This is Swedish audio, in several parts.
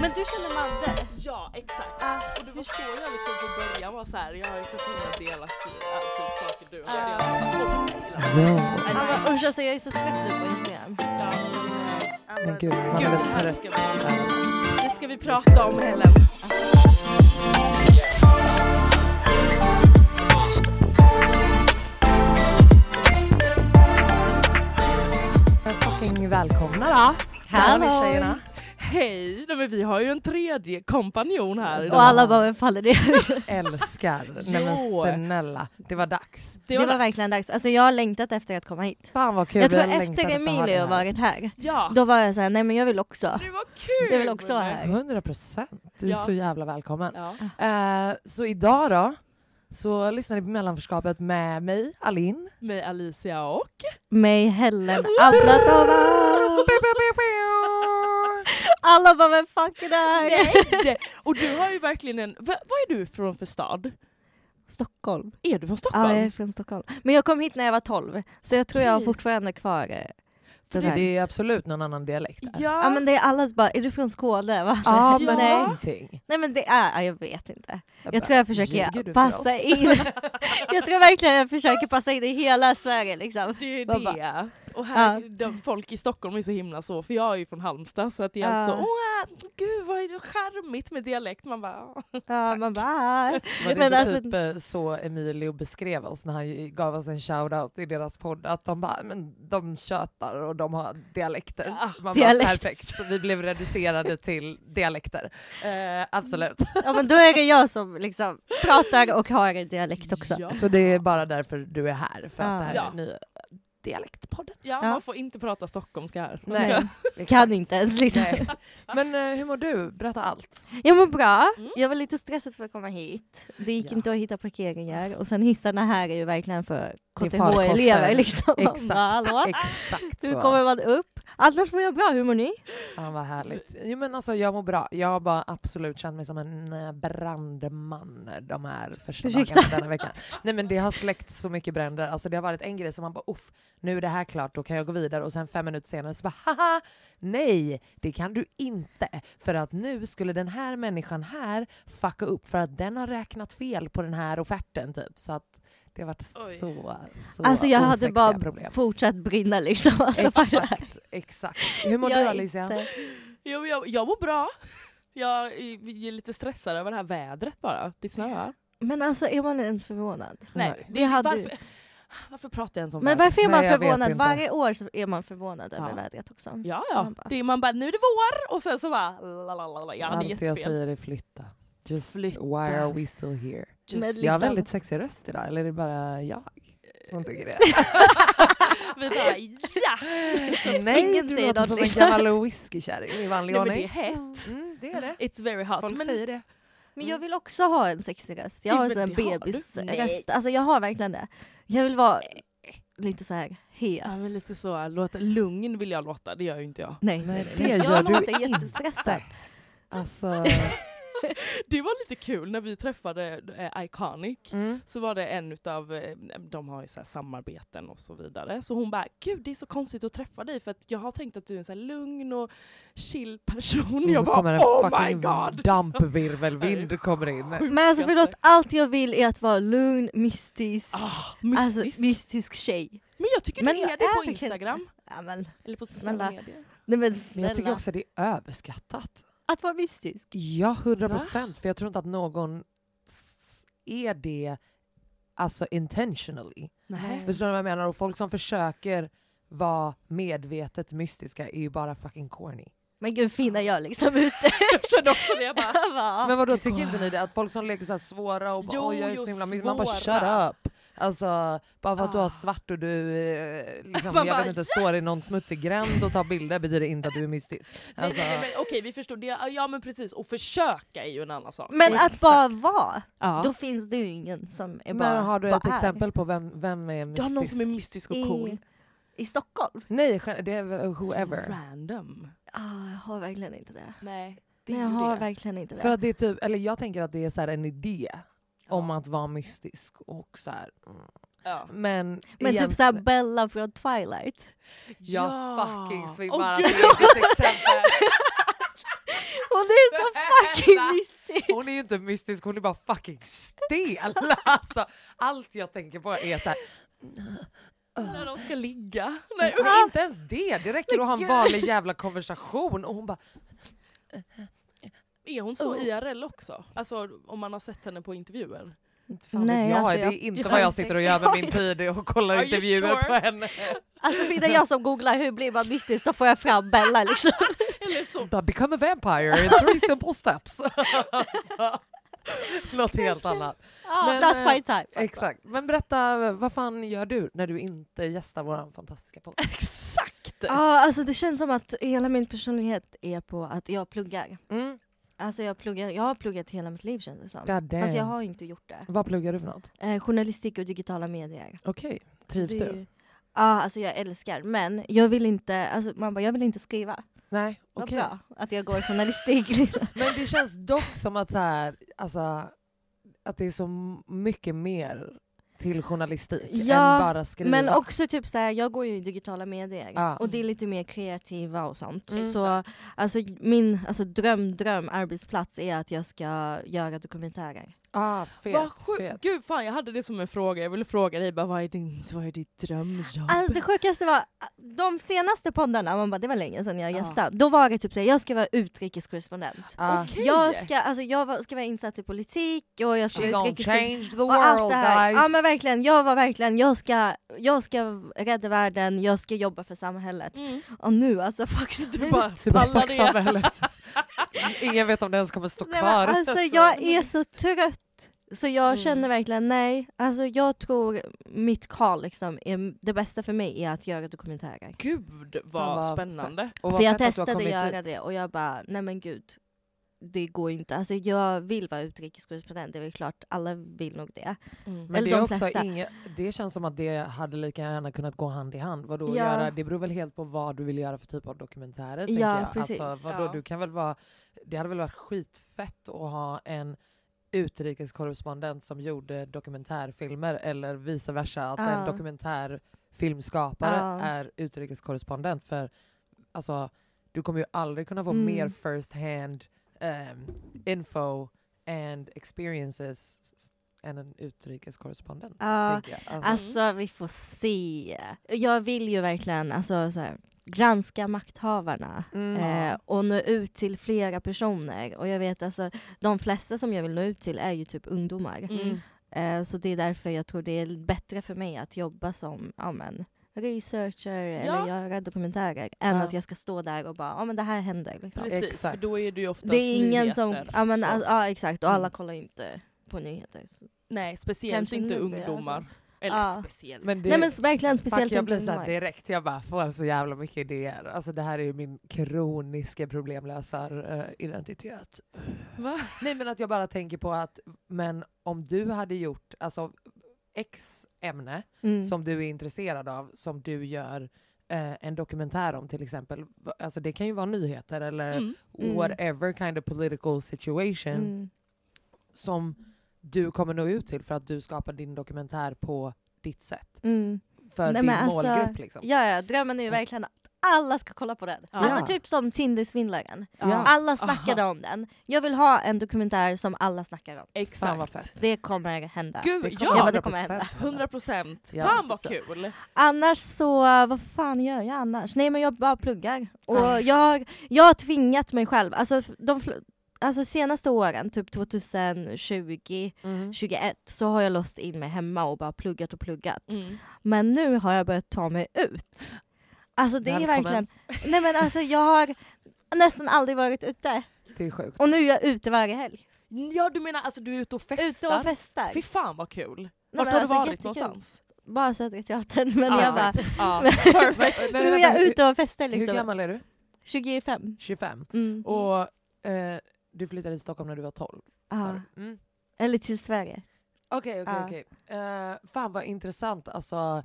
Men du känner Madde? Ja exakt. Ja. Och det var så jag liksom från början var så här. jag har ju så himla delat äh, typ saker du har Ja. delat. Ja, men usch alltså jag är så trött nu på Instagram. Ja, men, eh, Men gud, man Gud, är det väldigt här trött. ska vi, det ska vi prata om Helen. Fucking välkomna då. Här är tjejerna. Hej! Nej, men vi har ju en tredje kompanjon här idag. Och alla bara, vem faller det? Älskar. Nej men snälla, det var dags. Det var verkligen dags. Alltså jag har längtat efter att komma hit. Fan vad kul. Jag tror har längtat efter Emilio här. varit här, Ja, då var jag såhär, nej men jag vill också. det var kul! Jag vill också vara här. 100 procent. Du är Ja. så jävla välkommen. Ja. Eh, så idag då, så lyssnar ni på mellanförskapet med mig, Alin. Med Alicia och... Mig, Helen, Ablatova. Alla bara, vem fuck är det här? Nej! det- Och du har ju verkligen en... Va, vad är du från för stad? Stockholm. Är du från Stockholm? Ja, jag är från Stockholm. Men jag kom hit när jag var 12, så jag tror jag har fortfarande kvar eh, För det det-. Det är absolut någon annan dialekt där. Ja, Ja men det är allas bara, är du från Skåne? Va? Ja, men nej. någonting. nej men det är, ja, jag vet inte. Jag bara, tror jag försöker för passa oss? in. jag tror verkligen jag försöker passa in i hela Sverige liksom. det är Vad bara- det. Och här, Ja. de, folk i Stockholm är så himla så, för jag är ju från Halmstad så att det är Ja. alltså åh gud vad är det charmigt med dialekt. Man bara Ja, man bara... Var det Men inte alltså- typ eh, så Emilio beskrev oss när han gav oss en shoutout i deras podd? Att de bara, men de tjötar och de har dialekter. Ja, Man dialekt. bara, perfekt. Så vi blev reducerade till dialekter. Eh, absolut. Ja men då är det jag som liksom pratar och har en dialekt också. Ja. Så det är bara därför du är här, för att det här Ja. är dialektpodden. Ja, Ja. man får inte prata stockholmska här. Nej, Kan inte ens liksom. Men eh, hur mår du? Berätta allt. Jag mår bra. Mm. Jag var lite stressad för att komma hit. Det gick Ja. inte att hitta parkeringar och sen hissarna här är ju verkligen för. KTH-elever liksom. Exakt. Bara? Exakt Hur så. kommer man upp? Annars mår jag bra, hur mår ni? Fan vad härligt. Jo men alltså jag mår bra. Jag har bara absolut känt mig som en eh, brandman de här första Ursäkta? dagarna denna veckan. Nej men det har släckt så mycket bränder. Alltså det har varit en grej som man bara uff, nu är det här klart, då kan jag gå vidare och sen fem minuter senare så bara haha, nej det kan du inte. För att nu skulle den här människan här fucka upp för att den har räknat fel på den här offerten typ. Så att det har varit Oj. så, så Alltså jag hade bara problem. fortsatt brinna liksom. Alltså. Exakt, exakt. Hur mår Jag du Alicia? inte- Jo, jag, jag mår bra. Jag är är lite stressad över det här vädret bara. Det snöar. Men alltså är man ens förvånad? Nej, det, hade- varför, varför pratar jag ens om Men varför är man Nej, jag förvånad? Varje år så är man förvånad över Ja. vädret också. Ja, ja. Man bara- Det är, man bara, nu är det vår! Och sen så bara... lalalala. Ja, det är Allt jag säger är flytta. Just Flytta. why are we still here? Just, Men Jag har liksom- väldigt sexig röst idag, eller är det bara jag som tycker det? vi bara, ja! Nej, Ingen du låter som en liksom. gammal whiskykärring i vanlig Nej, men det är ordning. hett. Mm, det är det. It's very hot. Folk men, säger det. Men jag vill också ha en sexig röst. Jag har en sån här bebisröst. Alltså jag har verkligen det. Jag vill vara lite så här hes. Ja, men lite så, låta, lugn vill jag låta, det gör ju inte jag. Nej, Nej, nej, det gör jag du låter inte. jättestressad. Alltså, Det var lite kul när vi träffade eh, Iconic. Mm. Så var det en utav, eh, de har ju så här samarbeten och så vidare. Så hon bara, gud det är så konstigt att träffa dig för att jag har tänkt att du är en så här lugn och chill person. Och jag bara, en oh my fucking god! dampvirvelvind kommer in. Men alltså förlåt, allt jag vill är att vara lugn, mystisk. Ah, Alltså mystisk. mystisk tjej. men jag tycker Men du jag är det är på Instagram. Ja, men, Eller på sociala medier. nej, men Men jag tycker också det är överskattat. Att vara mystisk. Ja, hundra procent. För jag tror inte att någon är det alltså intentionally. Nej. Förstår du vad jag menar? Och folk som försöker vara medvetet mystiska är ju bara fucking corny. Men gud fina jag liksom ute. Jag kände också det, jag bara, Men vad då tycker inte ni det? Att folk som leker så svåra och bara, Jo, "Oj, jag är så himla mystisk", Man bara shut up! Alltså, bara för att du Ah. har svart och du eh, liksom, Man jag bara, vet inte, står i någon smutsig gränd och tar bilder betyder inte att du är mystisk. nej, Alltså, nej, nej, men, okej vi förstår, det, ja men precis, och försöka är ju en annan sak. Men att Exakt. bara vara, ja. då finns det ju ingen som är bara men har du bara ett är. exempel på vem, vem är Du mystisk? har någon som är mystisk och cool. I, I Stockholm? Nej, det är whoever. Random. Ah, jag har verkligen inte det. Nej, det Nej, är jag ju har det. verkligen inte det. För att det är typ, eller jag tänker att det är så här en idé om Ja. att vara mystisk och så här. mm. Ja. Men, Men igen- typ såhär Bella från Twilight. Jag Ja. fucking Åh, svimmar av gud. eget exempel. Hon är så fucking mystisk! Hon är ju inte mystisk, hon är bara fucking stel. Alltså, allt jag tänker på är så här. När de ska ligga. Nej, inte ens det, det räcker att ha en vanlig jävla konversation och hon bara är hon så Oh. IRL också? Alltså om man har sett henne på intervjuer? inte fan Nej, jag, alltså, det är jag- inte jag- vad jag sitter och gör med min tid och kollar intervjuer sure? på henne. Alltså finner jag som googlar hur blir man mystisk så får jag fram Bella liksom. Eller så. Become a vampire in three simple steps. alltså, något helt annat. Ja, Men, that's eh, my type. Exakt. Men berätta, vad fan gör du när du inte gästar vår fantastiska podd? Exakt! Ja, alltså det känns som att hela min personlighet är på att jag pluggar. Mm. Alltså jag pluggar, jag har pluggat hela mitt liv känns det som. God damn. Fast jag har inte gjort det. Vad pluggar du för något? Eh, journalistik och digitala medier. Okej, trivs du? Ja, alltså jag älskar. Men jag vill inte, alltså man bara, jag vill inte skriva. Nej, Vad okej. bra att jag går journalistik. Liksom. Men det känns dock som att, så här, alltså, att det är så mycket mer till journalistik Ja, än bara skriva. Men också typ såhär, jag går ju i digitala medier Ja. och det är lite mer kreativa och sånt. Mm. Så alltså, min alltså, dröm, dröm arbetsplats är att jag ska göra dokumentärer. Ah, fet, Vad sjukt! fet. Gud fan jag hade det som en fråga, jag ville fråga dig bara, vad, är din, vad är ditt drömjobb? Alltså det sjukaste var, de senaste poddarna, man bara, det var länge sedan jag Ja. gästade, då var det typ såhär, jag ska vara utrikeskorrespondent. Ah, Okej. Jag ska, alltså, jag ska vara insatt i politik och jag ska She vara change the Och allt world det här. guys! Ja men verkligen, jag var verkligen, jag ska, jag ska rädda världen, jag ska jobba för samhället. Mm. Och nu alltså fuck Du bara, Du bara, fuck samhället. Ingen vet om det ens kommer stå Nej, kvar. alltså, jag är så trött. Så jag Mm. känner verkligen nej, alltså jag tror mitt call liksom är, det bästa för mig är att göra dokumentärer. Gud vad vad spännande. fett. Och vad För jag att testade kommit göra dit. det och jag bara, nej men gud. Det går inte. Alltså jag vill vara utrikeskorrespondent, det är väl klart alla vill nog det. Mm. Men Eller det, är de också flesta. inget, det känns som att det hade lika gärna kunnat gå hand i hand. Vadå, Ja. göra, det beror väl helt på vad du vill göra för typ av dokumentärer. tänker Ja, jag. precis. Alltså, vadå, Ja. du kan väl vara, det hade väl varit skitfett att ha en utrikeskorrespondent som gjorde dokumentärfilmer eller vice versa. Att en dokumentärfilmskapare är utrikeskorrespondent. För alltså, du kommer ju aldrig kunna få Mm. mer first hand ehm, info and experiences än en utrikeskorrespondent. Ja. Alltså, Alltså vi får se. Jag vill ju verkligen alltså, så här, granska makthavarna mm. eh, och nå ut till flera personer. Och jag vet alltså, de flesta som jag vill nå ut till är ju typ ungdomar. Mm. Eh, så det är därför jag tror det är bättre för mig att jobba som ja, men, researcher eller göra dokumentärer än Ja. att jag ska stå där och bara, ja men det här händer. Liksom. Precis, Exakt. för då är det ju oftast Det är ingen som, nyheter. ja, men, ja, ja exakt och alla Mm. kollar inte på nyheter. Så. Nej, speciellt Kanske inte nu, ungdomar. alltså. Eller Ja. speciellt. Men det, Nej men verkligen speciellt fuck, jag blir så här ungdomar. direkt, jag bara får så jävla mycket idéer. Alltså det här är ju min kroniska problemlösar-identitet. Va? Nej men att jag bara tänker på att, men om du hade gjort, alltså, X ämne Mm. som du är intresserad av, som du gör eh, en dokumentär om till exempel, alltså det kan ju vara nyheter eller Mm. Mm. whatever kind of political situation Mm. som du kommer nå ut till för att du skapar din dokumentär på ditt sätt. Mm. För Nej, din alltså, målgrupp liksom. Ja, ja, drömmen är ju Ja. verkligen att alla ska kolla på den. Ja. Alltså typ som Tindersvindlaren. Ja. Alla snackade om den. Jag vill ha en dokumentär som alla snackar om. Exakt. Fan vad fett. Det kommer hända. Gud, Det kommer Ja, det kommer 100% hända. 100 procent. Ja, Fan vad kul. Annars så, vad fan gör jag annars? Nej men jag bara pluggar. Och jag, har- jag har tvingat mig själv, alltså, de, alltså senaste åren, typ 2020, Mhm. 2021 så har jag låst in mig hemma och bara pluggat och pluggat. Mm. Men nu har jag börjat ta mig ut. Alltså det är Välkommen. verkligen, nej men alltså jag har nästan aldrig varit ute. Det är sjukt. Och nu är jag ute varje helg. Ja du menar alltså du är ute och festar? Ute och festar. Fy fan vad kul. Nej, Vart har alltså, du varit jättekul. någonstans? Bara Södra Teatern men Ja, jag bara, Men- perfect. nu är jag hur- ute och festar Hur liksom. gammal är du? 25. 25. Mm. Och eh, du flyttade till Stockholm när du var 12? sa Ja. Mm. Eller till Sverige. Okej, okej, Ja. okej. Eh, Fan vad intressant alltså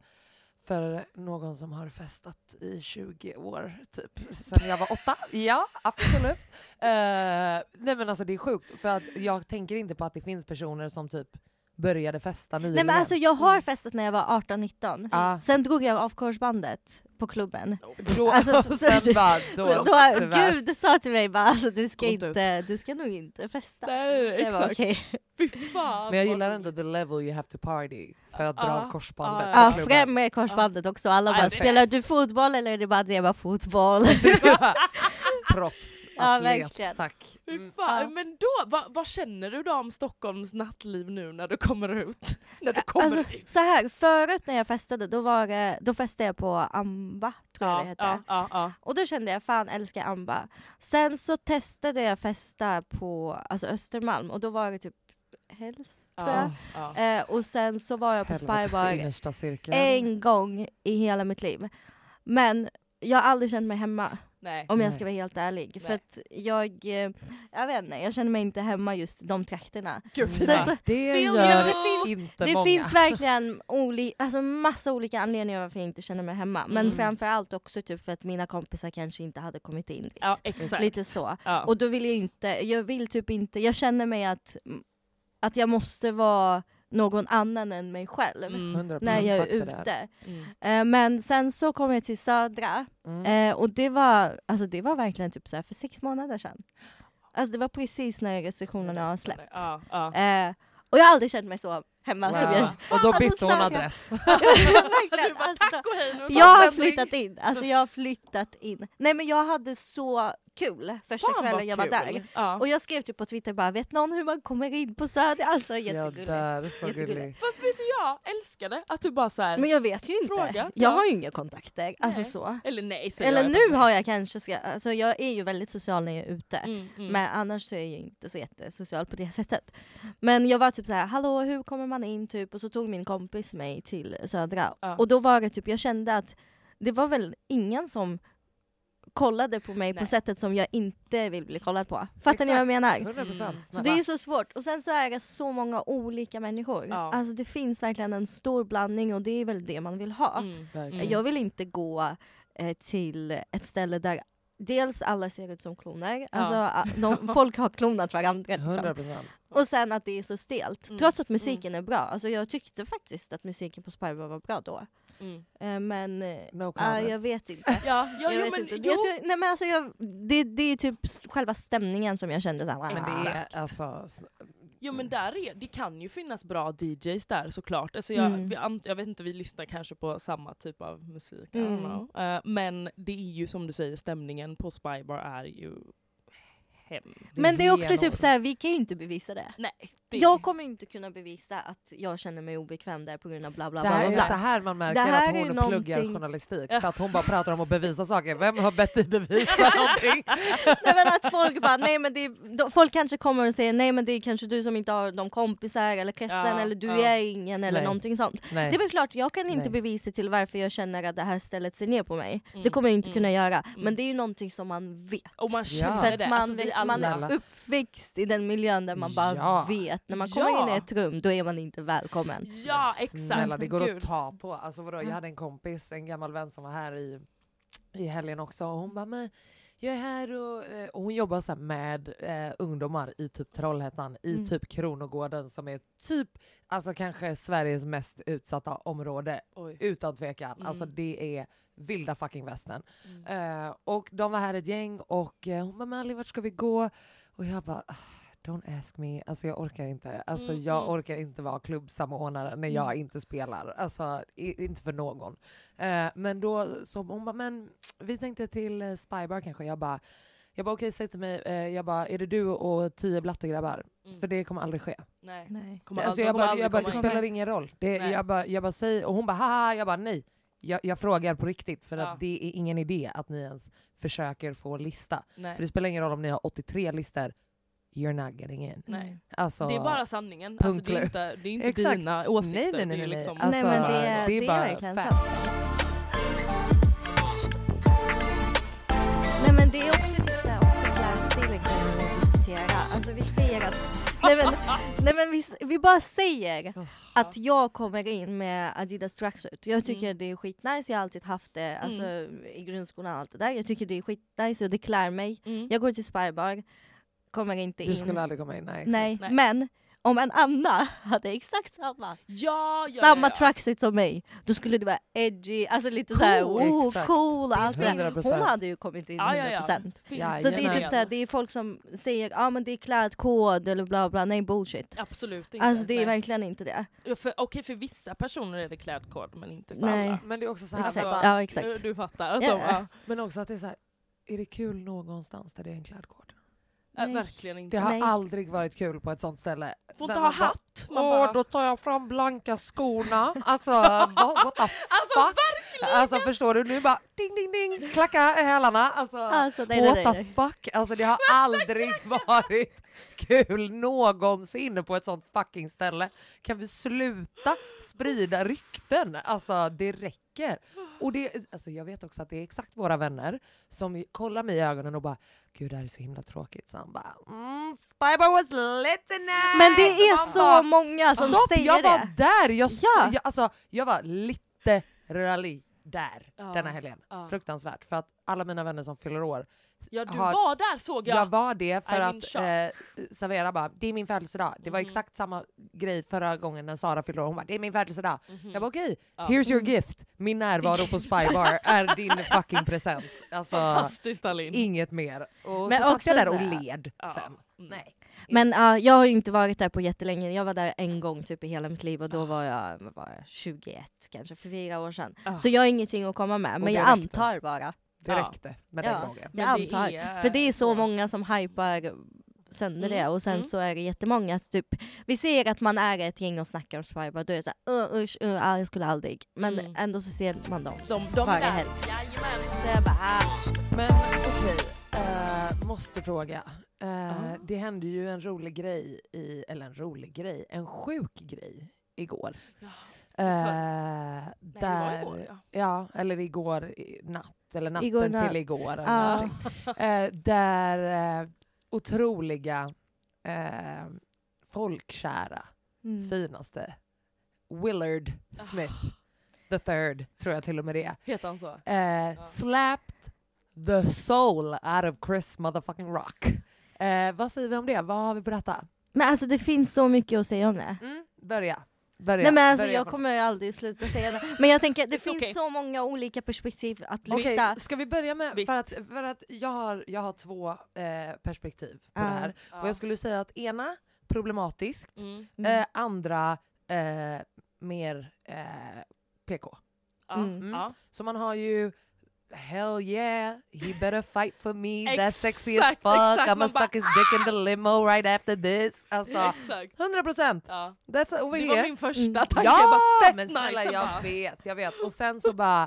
för någon som har festat i 20 år, typ, sen jag var åtta. Ja, absolut. Eh, nej men alltså det är sjukt, för att jag tänker inte på att det finns personer som typ började festa nyligen. Nej men alltså jag har festat när jag var 18-19. Ja. Sen drog jag av korsbandet på klubben. Då, Alltså, och sen bara, då, Då, tyvärr. Gud sa till mig bara alltså, du, ska inte du ska nog inte festa. Nej, bara, exakt. Fy fan. Men jag gillar ändå the level you have to party för att dra Ja, av korsbandet. ja, på Ja, klubben. främ med korsbandet också. Alla bara, det- spelar du fotboll eller är det bara att jag bara fotboll? Proffs, atlet, verkligen. tack. Mm. fan. Ja. Men då, vad, vad känner du då om Stockholms nattliv nu när du kommer ut? när du kommer Alltså, ut? så här, förut när jag festade, då, var det, då festade jag på Amba, tror jag det hette. ja, ja, ja. Och då kände jag, fan älskar Amba. Sen så testade jag festa på alltså Östermalm och då var det typ Helst, tror jag. ja. Eh, och sen så var jag på Helvetes Spybar en gång i hela mitt liv. Men jag har aldrig känt mig hemma, Nej. om jag ska vara helt ärlig. För Nej. att jag, eh, jag vet inte, jag känner mig inte hemma just i de trakterna. Gud, Frida. så- Det gör you. inte Det många. finns verkligen oli- alltså massa olika anledningar varför jag inte känner mig hemma. Men Mm. framförallt också typ för att mina kompisar kanske inte hade kommit in dit. Ja, exakt. Lite så. Ja. Och då vill jag inte, jag vill typ inte, jag känner mig att, att jag måste vara någon annan än mig själv. Mm. 100% När jag är ute. Mm. Eh, men sen så kom jag till Södra Mm. eh, och det var, alltså det var verkligen typ så här för sex månader sedan. Alltså det var precis när restriktionerna har släppt. Ja, ja. Eh, och jag har aldrig känt mig så hemma som jag Wow. Och då Alltså, bytte hon Södra. adress. Verkligen, Du bara, alltså, tack och hej nu. jag har flyttat in, alltså jag har flyttat in. Nej men jag hade så kul första Fan, kvällen jag var kul. där. Ja. Och jag skrev typ på Twitter bara, vet någon hur man kommer in på Söder? Alltså Jag jättegulligt. dör, så Jättegulligt. gullig. Fast vet du, jag älskade att du bara såhär, Men jag vet ju inte. Fråga, Jag ja. har ju inga kontakter. Alltså Nej. så. eller nej säger Eller nu har jag kanske, ska, alltså jag är ju väldigt social när jag är ute. Mm, mm. Men annars så är jag ju inte så jättesocial på det sättet. Men jag var typ så här: hallå hur kommer man in? Typ. Och så tog min kompis mig till Södra. Ja. Och då var det typ, jag kände att det var väl ingen som kollade på mig Nej. på sättet som jag inte vill bli kollad på. Fattar ni vad jag menar? 100 procent. Mm. Så det är så svårt. Och sen så är det så många olika människor. Ja. Alltså det finns verkligen en stor blandning och det är väl det man vill ha. Mm. Jag vill inte gå eh, till ett ställe där dels alla ser ut som kloner, alltså, a- de, folk har klonat varandra. 100 Liksom. procent. Och sen att det är så stelt. Mm. Trots att musiken är bra. Alltså, jag tyckte faktiskt att musiken på Spybar var bra då. Mm. Eh, men eh, No comments. jag vet inte. Ja, ja, jag jo, vet men, inte. jo. Jag, tror- nej, men alltså, jag, det, det är typ själva stämningen som jag kände såhär, Men det är alltså... Jo men där är, det kan ju finnas bra DJs där såklart. Alltså jag, Mm. vi, ant- jag vet inte, vi lyssnar kanske på samma typ av musik. Mm. Eh, men det är ju som du säger, stämningen på Spybar är ju hem. Men det är också typ såhär, vi kan ju inte bevisa det. Nej, det, Jag kommer inte kunna bevisa att jag känner mig obekväm där på grund av bla bla Det bla. här bla, är bla. så här man märker Det här att är hon pluggar någonting- journalistik. För att hon bara pratar om att bevisa saker. Vem har bett dig bevisa någonting? nej men att folk bara, nej men det är, folk kanske kommer och säger nej men det är kanske du som inte har de kompisar eller kretsen Ja, eller du ja. är ingen eller Nej. någonting sånt. Nej. Det är väl klart, jag kan inte Nej. bevisa till varför jag känner att det här stället ser ner på mig. Mm, Det kommer jag inte mm, kunna göra. mm. Men det är ju någonting som man vet. Och man Ja. känner att det, man alltså, alla. man är uppväxt i den miljön där man bara Ja. vet, när man kommer in i Ja. ett rum då är man inte välkommen. Ja exakt. Snälla, det går Gud. att ta på. Alltså vadå, jag hade en kompis, en gammal vän som var här i, i helgen också och hon bara men jag är här och, eh, och hon jobbar så här med eh, ungdomar i typ Trollhättan, i Mm. typ Kronogården som är typ, alltså kanske Sveriges mest utsatta område Oj. utan tvekan. Mm. Alltså det är vilda fucking västern. Mm. Eh, och de var här ett gäng och eh, hon bara “men Ali, vart ska vi gå?” och jag bara "Ah, “don't ask me”. Alltså jag orkar inte. Alltså Mm, jag mm. orkar inte vara klubbsamordnare när jag inte spelar. Alltså i, inte för någon. Eh, men då så hon bara “men vi tänkte till eh, Spybar kanske”. Jag bara jag bara okej, säg till mig, eh, jag bara är det du och tio blattegrabbar? Mm. För det kommer aldrig ske. Nej. Nej. Kommer Alltså aldrig- jag bara, jag bara, det spelar ingen roll. Det, jag, bara, jag bara säger, och hon bara haha, jag bara nej. Jag, jag frågar på riktigt för Ja. att det är ingen idé att ni ens försöker få en lista. Nej. För det spelar ingen roll om ni har 83 listor, you're not getting in. Nej. Alltså, Det är bara sanningen. Alltså, det är inte, det är inte Exakt. dina åsikter. Nej, nej, nej, det är nej, liksom, nej. Nej men Alltså, det är, det är det är bara verkligen fact. sant. Nej men det är också typ såhär, också vi. Alltså vi säger att, nej men, nej men vi, vi bara säger att jag kommer in med Adidas tracksuit. Jag tycker Mm. det är skitnice, jag har alltid haft det alltså, i grundskolan och allt det där. Jag tycker det är skitnice och det klär mig. Mm. Jag går till Spybar, kommer inte Du in. skulle aldrig komma in, nej. Nej, Nej. men om en Anna hade exakt samma Ja, ja, samma ja, ja. tracksuit som mig, då skulle det vara edgy, alltså lite såhär Cool. oh, Exakt. cool och allt det där. 100%. Hon hade ju kommit in 100%. Ja, ja, ja. Finns Ja, Så det är typ såhär, det är folk som säger ja ah, men det är klädkod eller bla bla, nej bullshit. Absolut inte. Alltså det är Nej. verkligen inte det. Ja, för, Okej för vissa personer är det klädkod men inte för Nej. alla. Men det är också så här, Exakt. att bara, Ja exakt. Du, du fattar. Att Ja. de, ja. men också att det är så här, är det kul någonstans där det är en klädkod? Nej. verkligen inte. Det har Nej. aldrig varit kul på ett sånt ställe. Får inte ha bara, hatt. Man Åh, bara, då tar jag fram blanka skorna. Alltså, what, what the alltså fuck? verkligen! Alltså förstår du, nu bara ding ding ding, klacka i hälarna. Alltså, Alltså nej, what nej, the nej. fuck? Alltså det har aldrig varit kul någonsin på ett sånt fucking ställe. Kan vi sluta sprida rykten? Alltså det räcker. Och det, alltså, jag vet också att det är exakt våra vänner som kollar mig i ögonen och bara Gud det här är så himla tråkigt. Så han bara mm, Spybar was lit tonight! Men det är så bara, många som Stopp, säger jag var det. där! Jag, Ja. jag, alltså, jag var literally där Ja, denna helgen. ja. Fruktansvärt. För att alla mina vänner som fyller år, Ja du har- var där såg jag. jag var det för att eh, Savera bara, det är min födelsedag. Det var Mhm. exakt samma grej förra gången när Sara fyllde år. Hon bara, det är min födelsedag. Mhm. Jag bara okej, Ja. here's your gift. Min närvaro på Spybar är din fucking present. Alltså, Fantastiskt Alin. inget mer. Och Men så satt jag där så och led Ja. sen. Mm. Nej. Men ja, jag har ju inte varit där på jättelänge, jag var där en gång typ i hela mitt liv och då var jag, var jag 21 kanske, för fyra år sedan. Ja. Så jag har ingenting att komma med, men jag antar bara. Det Ja. räckte med den gången. Jag det antar. är För det är så många som hypar sönder Mm, det och sen mm. så är det jättemånga typ, vi ser att man är ett gäng och snackar om Spybar, då är det såhär uh, usch, uh, jag skulle aldrig. Men Mm. ändå så ser man dem. De, de Varje helg. Jajamän. Så jag bara, ah. Men okej, eh, måste fråga. Ja. Det hände ju en rolig grej, i, eller en rolig grej, en sjuk grej igår. Ja. Eh, Nej, det var där, igår ja. ja, eller igår i natt, eller natten Igår natt. till igår. Eller. Eh, där eh, otroliga, eh, folkkära, Mm. finaste Willard Smith the third, tror jag till och med det. Heter han så? Eh, slapped the soul out of Chris motherfucking Rock. Eh, vad säger vi om det? Vad har vi på detta? Men alltså det finns så mycket att säga om det. Mm, börja. Börja. Nej men alltså börja jag från- kommer aldrig sluta säga det. Men jag tänker det finns okay. så många olika perspektiv att Okej, lyfta. ska vi börja med, Visst. för att, för att jag, har, jag har två eh, perspektiv på Ja. det här. Och jag skulle säga att ena, problematiskt, Mm. Mm. eh, andra, eh, mer eh, PK. Mm. Ja. Så man har ju Hell yeah, he better fight for me, that's sexy as fuck, exakt, I'ma suck his dick in the limo right after this. Alltså, Exakt. 100%! Ja. That's over Det here. var min första Mm. tanke. Ja, jag bara, fett men nice. snälla Jag jag bara, vet, jag vet. Och sen så bara,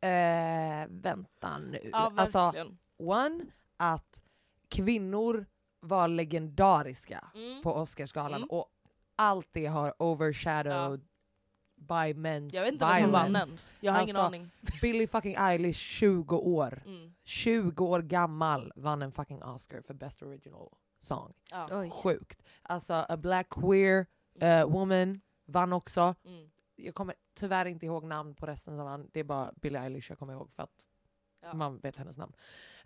eh, vänta nu. Ja, alltså, one, att kvinnor var legendariska Mm. på Oscarsgalan Mm. och allt det har overshadowed by men's Jag vet inte vad som vann ens. Jag har ingen Alltså, aning. Billie fucking Eilish, 20 år. Mm. 20 år gammal, vann en fucking Oscar för Best Original Song. Ja. Sjukt. Alltså a black queer eh, woman vann också. Mm. Jag kommer tyvärr inte ihåg namn på resten som vann. Det är bara Billie Eilish jag kommer ihåg för att Ja. man vet hennes namn.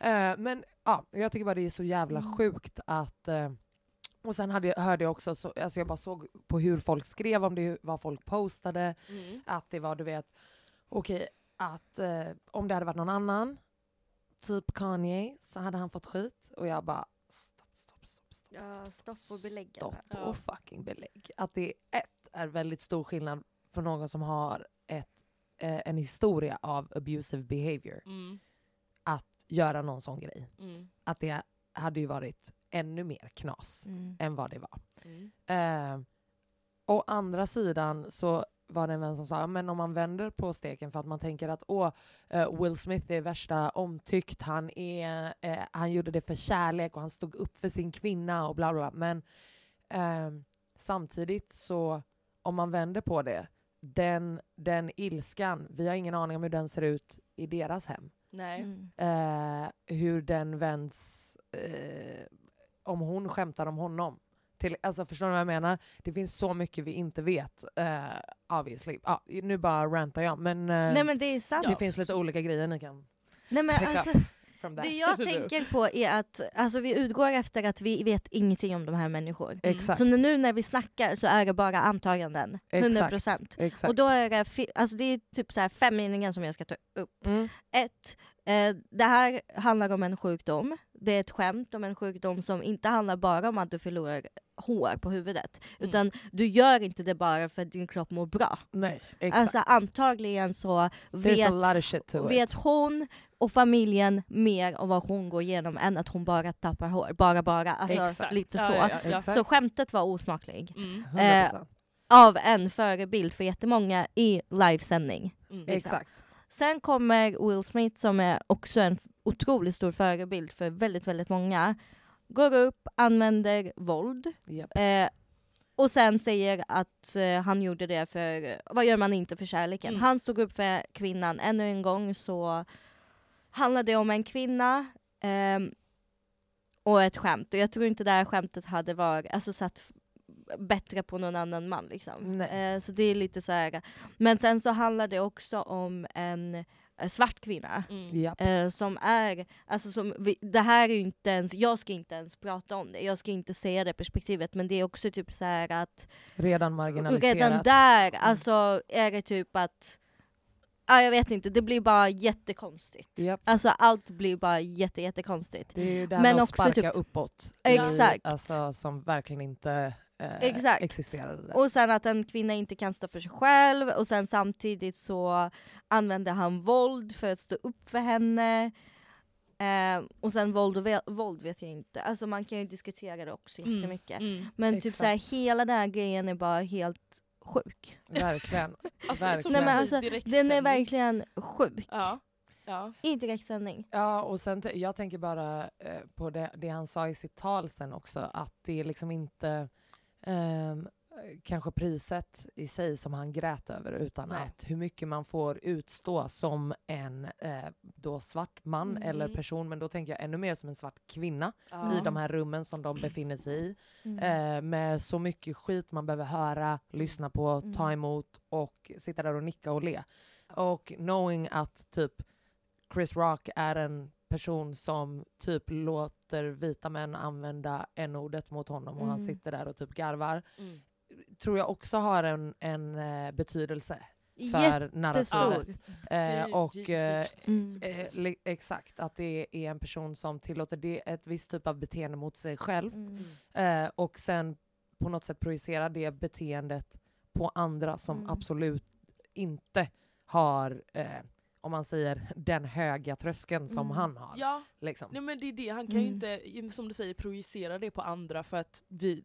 Eh, men ja, jag tycker bara det är så jävla Mm. sjukt att... Och sen hade jag, hörde jag också, så, alltså jag bara såg på hur folk skrev om det, vad folk postade, Mm. att det var du vet, okej, att eh, om det hade varit någon annan, typ Kanye, så hade han fått skit. Och jag bara stopp, stopp, stopp, stopp, Ja, stopp och belägg. stopp Ja. och fucking belägg. Att det ett är väldigt stor skillnad för någon som har ett, eh, en historia av abusive behavior Mm. att göra någon sån grej. Mm. Att det hade ju varit ännu mer knas Mm. än vad det var. Mm. Eh, å andra sidan så var det en vän som sa men om man vänder på steken för att man tänker att åh, eh, Will Smith är värsta omtyckt, han, är, eh, han gjorde det för kärlek och han stod upp för sin kvinna och bla bla. bla. Men eh, samtidigt så, om man vänder på det, den, den ilskan, vi har ingen aning om hur den ser ut i deras hem. Nej. Mm. Eh, hur den vänds, eh, om hon skämtar om honom. Till, alltså förstår ni vad jag menar? Det finns så mycket vi inte vet. Uh, obviously. Ah, nu bara rantar jag men, eh, Nej men det det finns lite olika grejer ni kan Nej, men alltså, from that. det jag tänker på är att alltså, vi utgår efter att vi vet ingenting om de här människorna. Exakt. Så nu när vi snackar så är det bara antaganden. 100%. Exakt. Exakt. Och då är det, alltså det är typ så här fem meningar som jag ska ta upp. mm. Ett, eh, det här handlar om en sjukdom. Det är ett skämt om en sjukdom som inte handlar bara om att du förlorar hår på huvudet. Mm. Utan du gör inte det bara för att din kropp mår bra. Nej, exakt. Alltså antagligen så vet, vet hon och familjen mer om vad hon går igenom än att hon bara tappar hår. Bara bara, alltså Exakt. lite Ja, så. ja, ja. Exakt. Så skämtet var osmaklig. Mm. 100%. Av en förebild för jättemånga i livesändning. Mm. Exakt. Sen kommer Will Smith som är också en otroligt stor förebild för väldigt, väldigt många. Går upp, använder våld Japp. eh, och sen säger att eh, han gjorde det för, vad gör man inte för kärleken? Mm. Han stod upp för kvinnan. Ännu en gång så handlar det om en kvinna ehm, och ett skämt. Och jag tror inte det här skämtet hade varit, alltså satt bättre på någon annan man liksom. Eh, så det är lite så här. Men sen så handlar det också om en eh, svart kvinna. Mm. Eh, som är, alltså som, vi, det här är inte ens, jag ska inte ens prata om det, jag ska inte säga det perspektivet men det är också typ så här att Redan marginaliserat. redan där alltså är det typ att, ja jag vet inte, det blir bara jättekonstigt. Japp. Alltså allt blir bara jätte, jättekonstigt. Det är ju det här Men med att också sparka typ- uppåt. Exakt. I, alltså, som verkligen inte eh, Exakt. existerade. Där. Och sen att en kvinna inte kan stå för sig själv och sen samtidigt så använder han våld för att stå upp för henne. Eh, och sen våld och våld vet jag inte. Alltså man kan ju diskutera det också Mm. jättemycket. Mm. Men typ Exakt. så här, hela den här grejen är bara helt sjuk. Verkligen. Alltså, Verkligen. Nej, men alltså. Den är verkligen sjuk. Ja. Ja. I direktsändning. Ja, och sen jag tänker bara eh, på det, det han sa i sitt tal sen också, att det är liksom inte ehm, kanske priset i sig som han grät över, utan Nej. att hur mycket man får utstå som en eh, då svart man Mhm. eller person, men då tänker jag ännu mer som en svart kvinna Ja. i de här rummen som de befinner sig i. Mm. Eh, med så mycket skit man behöver höra, lyssna på, ta Mm. emot och sitta där och nicka och le. Och knowing att typ Chris Rock är en person som typ låter vita män använda n-ordet mot honom och han Mm. sitter där och typ garvar. Mm. Tror jag också har en, en eh, betydelse för narrativet. Eh, och eh. Mm. eh, exakt, att det är en person som tillåter det, ett visst typ av beteende mot sig själv. Mm. Eh, och sen på något sätt projicera det beteendet på andra som Mm. absolut inte har, eh, om man säger den höga tröskeln som Mm. han har. Ja, Liksom. nej men det är det. Han kan ju Mm. inte, som du säger, projicera det på andra för att vi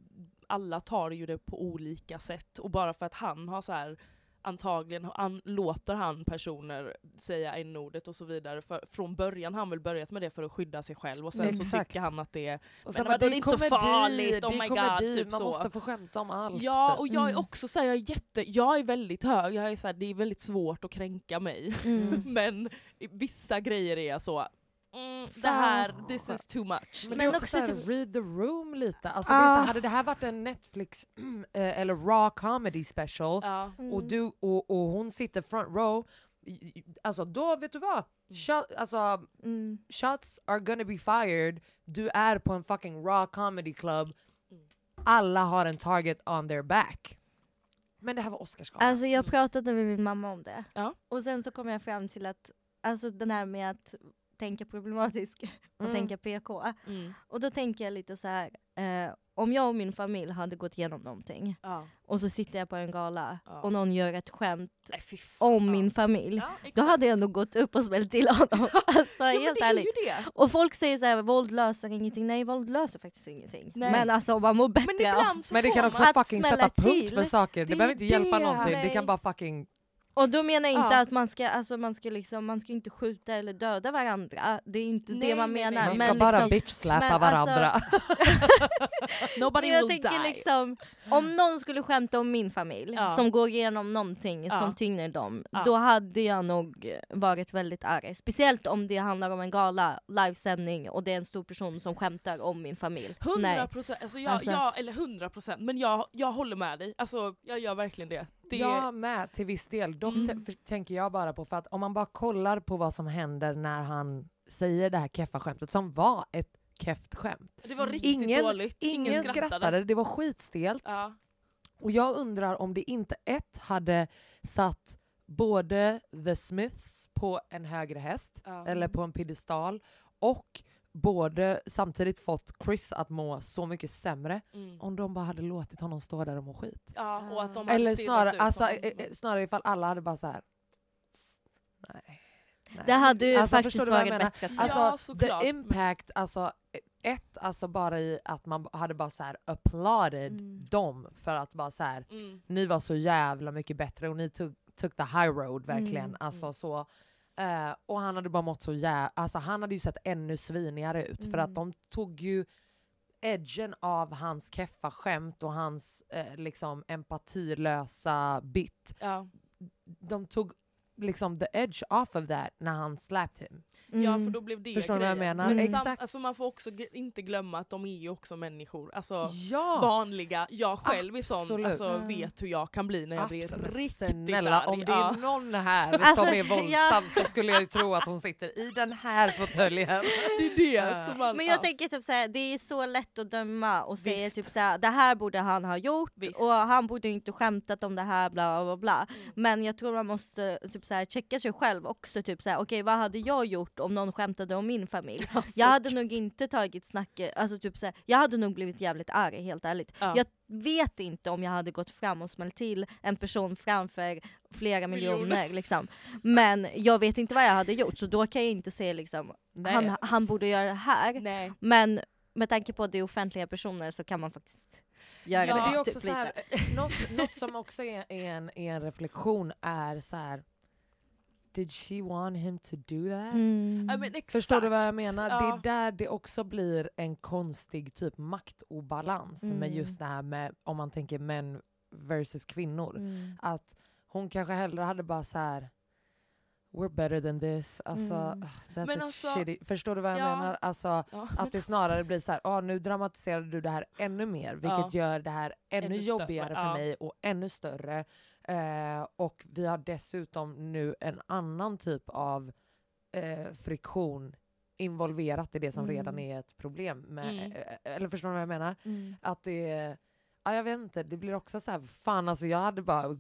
alla tar ju det på olika sätt. Och bara för att han har så här antagligen han, låter han personer säga n-ordet och så vidare. För, från början har han väl börjat med det för att skydda sig själv och sen så Exakt. tycker han att det är Och Men vadå, det är inte så farligt, oh det är my God, typ man så. måste få skämta om allt. Ja, typ. och jag är Mm. också så här, jag är jätte, jag är väldigt hög, jag är så här, det är väldigt svårt att kränka mig. Mm. Men vissa grejer är jag så, mm, det här, this is too much. Men, Men också, också såhär, read the room lite. Alltså, Ah. det är såhär, hade det här varit en Netflix eh, eller raw comedy special Ja. Mm. och, du, och, och hon sitter front row, alltså då vet du vad? Shot, alltså, Mm. shots are gonna be fired, du är på en fucking raw comedy club, Mm. alla har en target on their back. Men det här var Oscarsgalan. Alltså jag pratade med min mamma om det. Ja. Och sen så kom jag fram till att, alltså den här med att tänka problematiskt och Mm. tänka PK. Mm. Och då tänker jag lite så här. Eh, om jag och min familj hade gått igenom någonting Ja. och så sitter jag på en gala Ja. och någon gör ett skämt Nej, om Ja. min familj. Ja, Då hade jag nog gått upp och smällt till honom. alltså helt det är ärligt. det. Och folk säger så här, våld löser ingenting. Nej, våld löser faktiskt ingenting. Nej. Men alltså man mår bättre Men ibland så Men det kan också fucking sätta punkt till. för saker, Det det behöver inte hjälpa det. någonting, det Nej. kan bara fucking... Och då menar jag inte Ja. att man ska, alltså man ska liksom, man ska inte skjuta eller döda varandra. Det är inte Nej, det man nej, nej. menar. Man ska men bara liksom, bitch-slappa men alltså- varandra. Nobody men jag will tänker die. liksom, om någon skulle skämta om min familj Ja. som går igenom någonting Ja. som tynger dem, Ja. då hade jag nog varit väldigt arg. Speciellt om det handlar om en gala, livesändning och det är en stor person som skämtar om min familj. 100 Nej. procent, alltså jag, Alltså- jag, eller 100 procent, men jag, jag håller med dig. Alltså jag gör verkligen det. Det Jag med till viss del. Dock Mm. tänker jag bara på, för att om man bara kollar på vad som händer när han säger det här keffa skämtet som var ett keft skämt. det var riktigt Ingen- dåligt. Ingen, skrattade. det var skitstelt. Ja. Och jag undrar om det inte ett hade satt både The Smiths på en högre häst, Ja. eller på en piedestal, och både samtidigt fått Chris att må så mycket sämre Mm. om de bara hade låtit honom stå där och må skit. ja, och att de hade Eller snarare, alltså, eh, eh, snarare ifall alla hade bara så här. Nej. nej. Det hade ju Alltså, faktiskt förstår du vad jag varit menar? bättre. Alltså, Ja, the impact, alltså ett, alltså bara i att man hade bara så här applauded Mm. dem för att bara så här, Mm. ni var så jävla mycket bättre och ni tog, the high road verkligen. Mm, Alltså mm. så. Eh, och han hade bara mått så jävla, alltså han hade ju sett ännu svinigare ut för att Mm. de tog ju edgen av hans keffa skämt och hans eh, liksom empatilösa bit. Ja. De tog liksom the edge off of that när han slapped him. ja, Mm. för då blev det Förstår du vad jag grejen. menar? Men Exakt. Sam, alltså man får också inte glömma att de är ju också människor. Alltså Ja! vanliga, jag själv är sån, Absolut. alltså, Mm. vet hur jag kan bli när jag blir Absolut. riktigt Snälla, arg. om det Ja. är någon här Alltså, som är ja. våldsam så skulle jag ju tro att hon sitter i den här fåtöljen. Det är det som man... Men jag ja. tänker typ såhär, det är så lätt att döma och säga Visst. typ såhär, det här borde han ha gjort Visst. och han borde inte skämtat om det här bla bla bla. Mm. Men jag tror man måste typ såhär, checka sig själv också, typ såhär, okej vad hade jag gjort om någon skämtade om min familj? Jag hade nog inte tagit snacket, alltså typ såhär, jag hade nog blivit jävligt arg helt ärligt. Ja. Jag vet inte om jag hade gått fram och smällt till en person framför flera Miljoner. miljoner liksom. Men jag vet inte vad jag hade gjort så då kan jag inte säga liksom, Nej. han, han borde göra det här. Nej. Men med tanke på att det är offentliga personer så kan man faktiskt göra Ja, Men det är det. också typ så här, lite. något, något som också är, är, en, är en reflektion är så här. Did she want him to do that? Mm. Ja, men exakt. Förstår du vad jag menar? Ja. Det är där det också blir en konstig typ maktobalans med Mm. just det här med om man tänker män versus kvinnor. Mm. Att hon kanske hellre hade bara så här. We're better than this. Alltså, Mm. that's Men alltså- shitty. Förstår du vad jag Ja. menar? Alltså, Ja, att det snarare blir så här, ah, nu dramatiserar du det här ännu mer, vilket gör det här ännu, Ännu större, jobbigare för ja. mig och ännu större. Eh, och vi har dessutom nu en annan typ av eh, friktion involverat i det som Mm. redan är ett problem. Med, Mm. eh, eller förstår du vad jag menar? Mm. Att det Ja, jag vet inte, det blir också så här, fan alltså jag hade bara,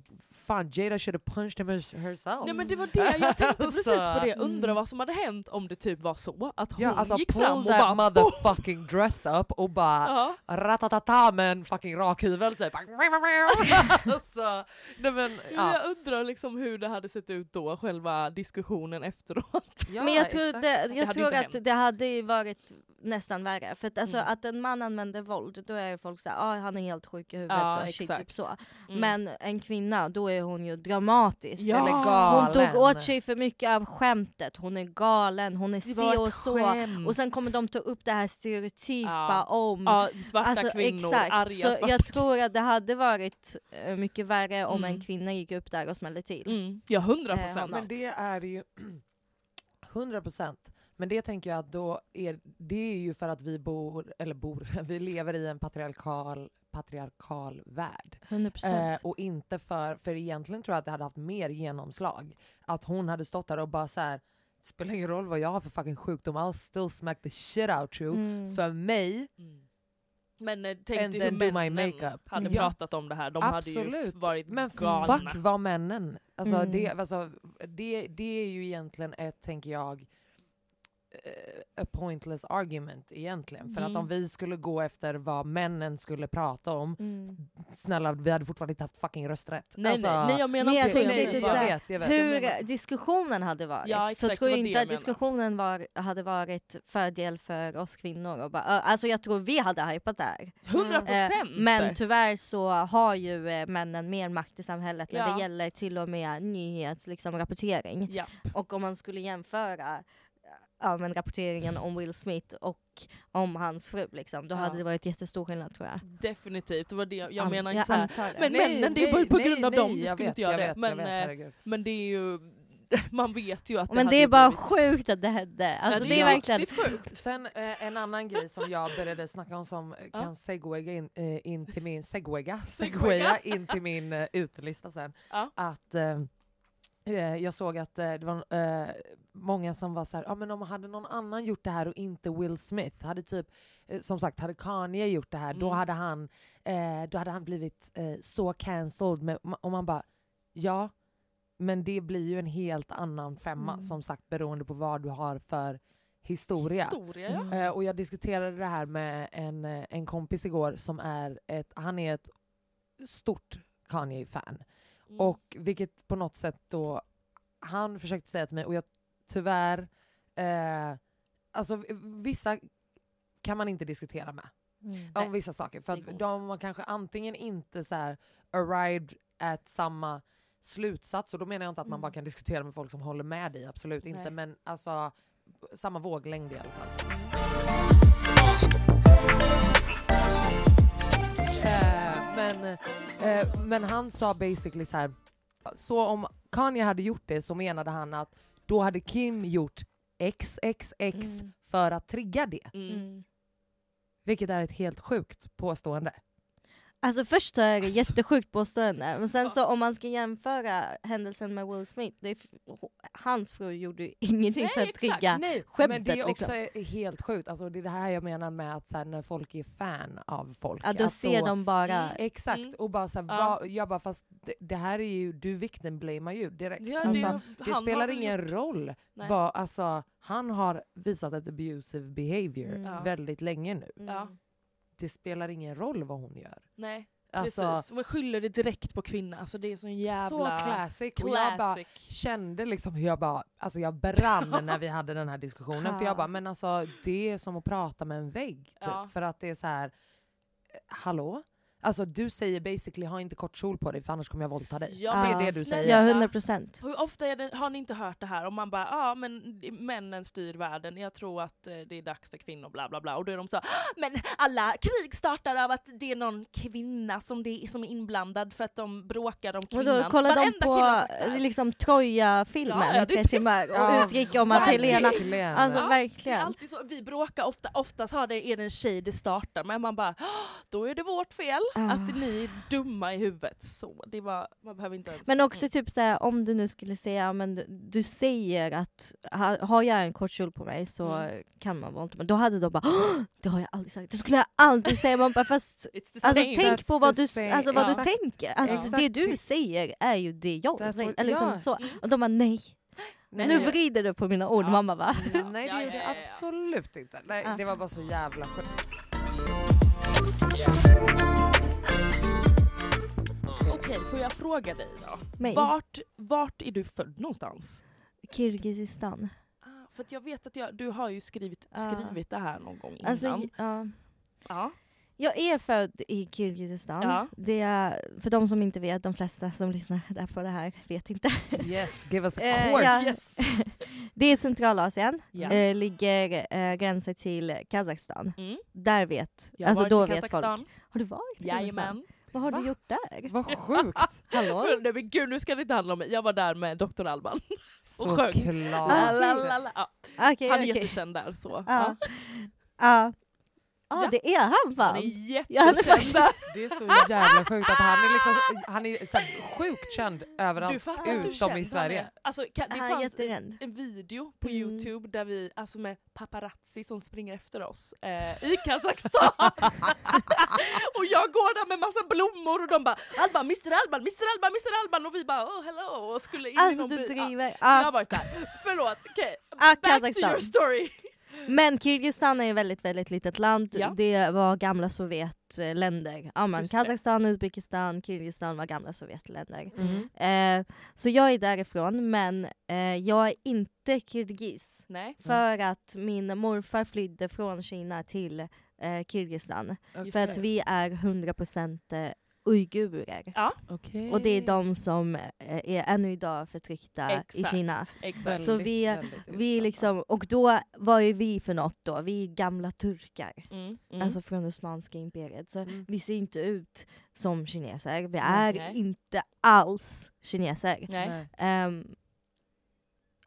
fan Jada should have punched him hers- herself. Nej men det var det, jag tänkte precis på det, undrar Mm. vad som hade hänt om det typ var så att hon Ja, alltså gick pull fram och that bara motherfucking dress up och bara Ja. ratatata med en fucking rakhyvel typ. alltså, nej men, ja. Jag undrar liksom hur det hade sett ut då, själva diskussionen efteråt. ja Men jag tror, det, Det jag hade tror att hänt. det hade varit nästan värre. För att, alltså, Mm. att en man använder våld, då är folk såhär ah, han är helt sjuk i huvudet Ja, och shit, exakt. typ så. Mm. Men en kvinna, då är hon ju dramatisk. Ja. Eller Hon galen. tog åt sig för mycket av skämtet, hon är galen, hon är si och så. skämt. Och sen kommer de ta upp det här stereotypa Ja. om ja, svarta Alltså, kvinnor, exakt. arga så svarta jag tror att det hade varit eh, mycket värre om Mm. en kvinna gick upp där och smällde till. Mm. Ja, hundra Eh, procent. Men det är ju 100 procent. Men det tänker jag att då är, det är ju för att vi bor, eller bor, vi lever i en patriarkal, patriarkal värld. 100%. Eh, och inte för, för egentligen tror jag att det hade haft mer genomslag. Att hon hade stått där och bara så här. "Det spelar ingen roll vad jag har för fucking sjukdom, I'll still smack the shit out you. Mm. För mig, Mm. Men eh, tänk And dig hur männen hade Ja. pratat om det här. De hade ju Absolut. varit men galna. fuck vad männen. Alltså, Mm. det, alltså, det, det är ju egentligen ett, tänker jag, eh, a pointless argument egentligen. För Mm. att om vi skulle gå efter vad männen skulle prata om, Mm. snälla vi hade fortfarande inte haft fucking rösträtt. Nej, alltså, nej, nej jag menar Men jag inte typ jag såhär, vet, jag vet. Hur menar- diskussionen hade varit. Ja, så exakt, tror det jag det inte jag att diskussionen var, hade varit fördel för oss kvinnor. Och bara, alltså jag tror vi hade hypat där. 100 Eh, procent! men tyvärr så har ju eh, männen mer makt i samhället när Ja. det gäller till och med nyhetsrapportering. Liksom, rapportering. ja. och om man skulle jämföra ja, men rapporteringen om Will Smith och om hans fru, liksom, då Ja. hade det varit jättestor skillnad tror jag. Definitivt, det var det jag An- menar jag inte det. men männen, det är bara på grund av dem, det jag skulle vet, inte göra jag det. vet, Men, jag vet, eh, men det är ju, man vet ju att det men det är bara blivit- sjukt att det hände. Alltså, Ja, det är verkligen... riktigt sjukt. Sen eh, en annan grej som jag började snacka om som Ja. kan segwaya in, eh, in till min, segwaya, Segwaya. segwaya in till min eh, utelista sen. Ja. Att eh, jag såg att eh, det var eh, många som var så här, ja men om hade någon annan gjort det här och inte Will Smith, hade typ, eh, som sagt, hade Kanye gjort det här, då Mm. hade han, eh, då hade han blivit eh, så cancelled. Med, och man bara, ja, men det blir ju en helt annan femma Mm. som sagt beroende på vad du har för historia. Historia. Mm. Eh, och jag diskuterade det här med en, eh, en kompis igår som är ett, han är ett stort Kanye-fan. Mm. Och vilket på något sätt då, han försökte säga till mig, och jag tyvärr, eh, alltså vissa kan man inte diskutera med Mm. om vissa saker. För att de har kanske antingen inte så här arrived at samma slutsats, och då menar jag inte att man Mm. bara kan diskutera med folk som håller med dig, absolut inte. Nej. Men alltså samma våglängd i alla fall. Eh, men, eh, men han sa basically så här. så om Kanye hade gjort det så menade han att då hade Kim gjort XXX Mm. för att trigga det. Mm. Vilket är ett helt sjukt påstående. Alltså först är det Alltså. jättesjukt påstående, men sen så om man ska jämföra händelsen med Will Smith, det är, hans fru gjorde ju ingenting Nej, för att exakt. trigga Nej, men skämtet. det är också liksom. helt sjukt. Alltså, det är det här jag menar med att så här, när folk är fan av folk. Ja, då att ser de bara... Mm. Exakt, Mm. och bara så här, Ja. vad, jag bara fast det, det här är ju, du victim blamar ju direkt. Ja, alltså, det, det spelar ingen gjort- roll. Nej. Vad, alltså, han har visat ett abusive behavior Mm. Väldigt länge nu. Mm. Ja. Det spelar ingen roll vad hon gör. Nej, Alltså, precis. Man skyller det direkt på kvinnan. Alltså det är sån jävla... Så classic. Och jag bara classic. kände liksom hur jag bara, alltså jag brann när vi hade den här diskussionen. För jag bara, men alltså det är som att prata med en vägg. Typ. Ja. För att det är så här, eh, hallå? Alltså du säger basically ha inte kort kjol på dig för annars kommer jag våldta dig. Ja, det är det du säger. Ja, 100 procent. Hur ofta är det, har ni inte hört det här? Om man bara, ja men männen styr världen, jag tror att eh, det är dags för kvinnor, bla bla bla. Och då är de så, "Ah, men alla krig startar av att det är någon kvinna som, det, som är inblandad för att de bråkar om Och kvinnan. då kollar de Varenda på liksom Troja-filmen Ja, ja, i tre timmar och Ja, utgick om att Helena... Alltså Ja, Det är verkligen. alltid så, vi bråkar ofta, oftast har det, är det en tjej det startar med, man bara "Ah, då är det vårt fel Ah. att ni är dumma i huvudet. Så det var, man behöver inte ens... Men också typ såhär, om du nu skulle säga, men du, du säger att ha, har jag en kort kjol på mig så Mm. kan man våldta mig. Då hade de bara "Åh, det har jag aldrig sagt. Det skulle jag aldrig säga. Man bara, fast alltså, tänk That's på vad, du, same. alltså, vad Exakt. du tänker. Alltså, Exakt. Det du säger är ju det jag That's säger. what- liksom ja. så. Mm. Och de bara nej, Nej, nu vrider du på mina ord. Ja. Mamma va? Mm, Nej Ja, det gjorde ja, jag ja, ja. absolut inte. Nej, Ah. Det var bara så jävla sjukt. Okej, får jag fråga dig då? Mig. Vart, vart är du född någonstans? Kirgizistan. Ah, för att jag vet att jag, du har ju skrivit, Ah. skrivit det här någon gång innan. Alltså, ja. ja. Jag är född i Kirgizistan. Ja. Det är, för de som inte vet, de flesta som lyssnar där på det här vet inte. Yes, give us a Eh, course. ja. Yes. Det är Centralasien, Ja. eh, ligger eh, gränsen till Kazakstan. Mm. Där vet, Jag har alltså varit då i vet Kazakstan. folk. Har du varit i Jajamän. Vad har Va? du gjort där? Vad sjukt! Hallå? Nej men gud nu ska det inte handla om mig, jag var där med Dr. Alban. Och sjöng. Såklart. Ah, La, la, la. Ja, han är okej. jättekänd där så. Ja. Ja. Ja. Ja, det är han fan. han är jättekänd. Det är så jävla sjukt att han är, liksom, han är så sjukt känd överallt Du fattar utom i Sverige. Alltså, kan, det Han är fanns en video på Mm. youtube där vi, alltså med paparazzi som springer efter oss eh, i Kazakstan. och jag går där med massa blommor och de bara Alban, Mr Alban, Mr Alban, Mr Alban och vi bara oh hello och skulle in i Alltså någon du bil. Driver. Så jag har varit där. Förlåt, okej. Ah, Back to Kazakstan. your story. Men Kirgizistan är ett väldigt, väldigt litet land. Ja. Det var gamla Sovjetländer. Ja, men. Kazakstan, Uzbekistan, Kirgizistan var gamla Sovjetländer. Mm. Eh, så jag är därifrån, men eh, jag är inte kirgis. Nej. För att min morfar flydde från Kina till eh, Kirgizistan. För att vi är 100% uigurer. Okej. Och det är de som eh, är ännu idag förtryckta i Exakt. Kina. Exakt. Så vi- väldigt Vi liksom, och då var ju vi för något då, vi är gamla turkar. Mm, mm. Alltså från Osmanska imperiet. Så Mm. vi ser inte ut som kineser. Vi är Nej. inte alls kineser. Nej.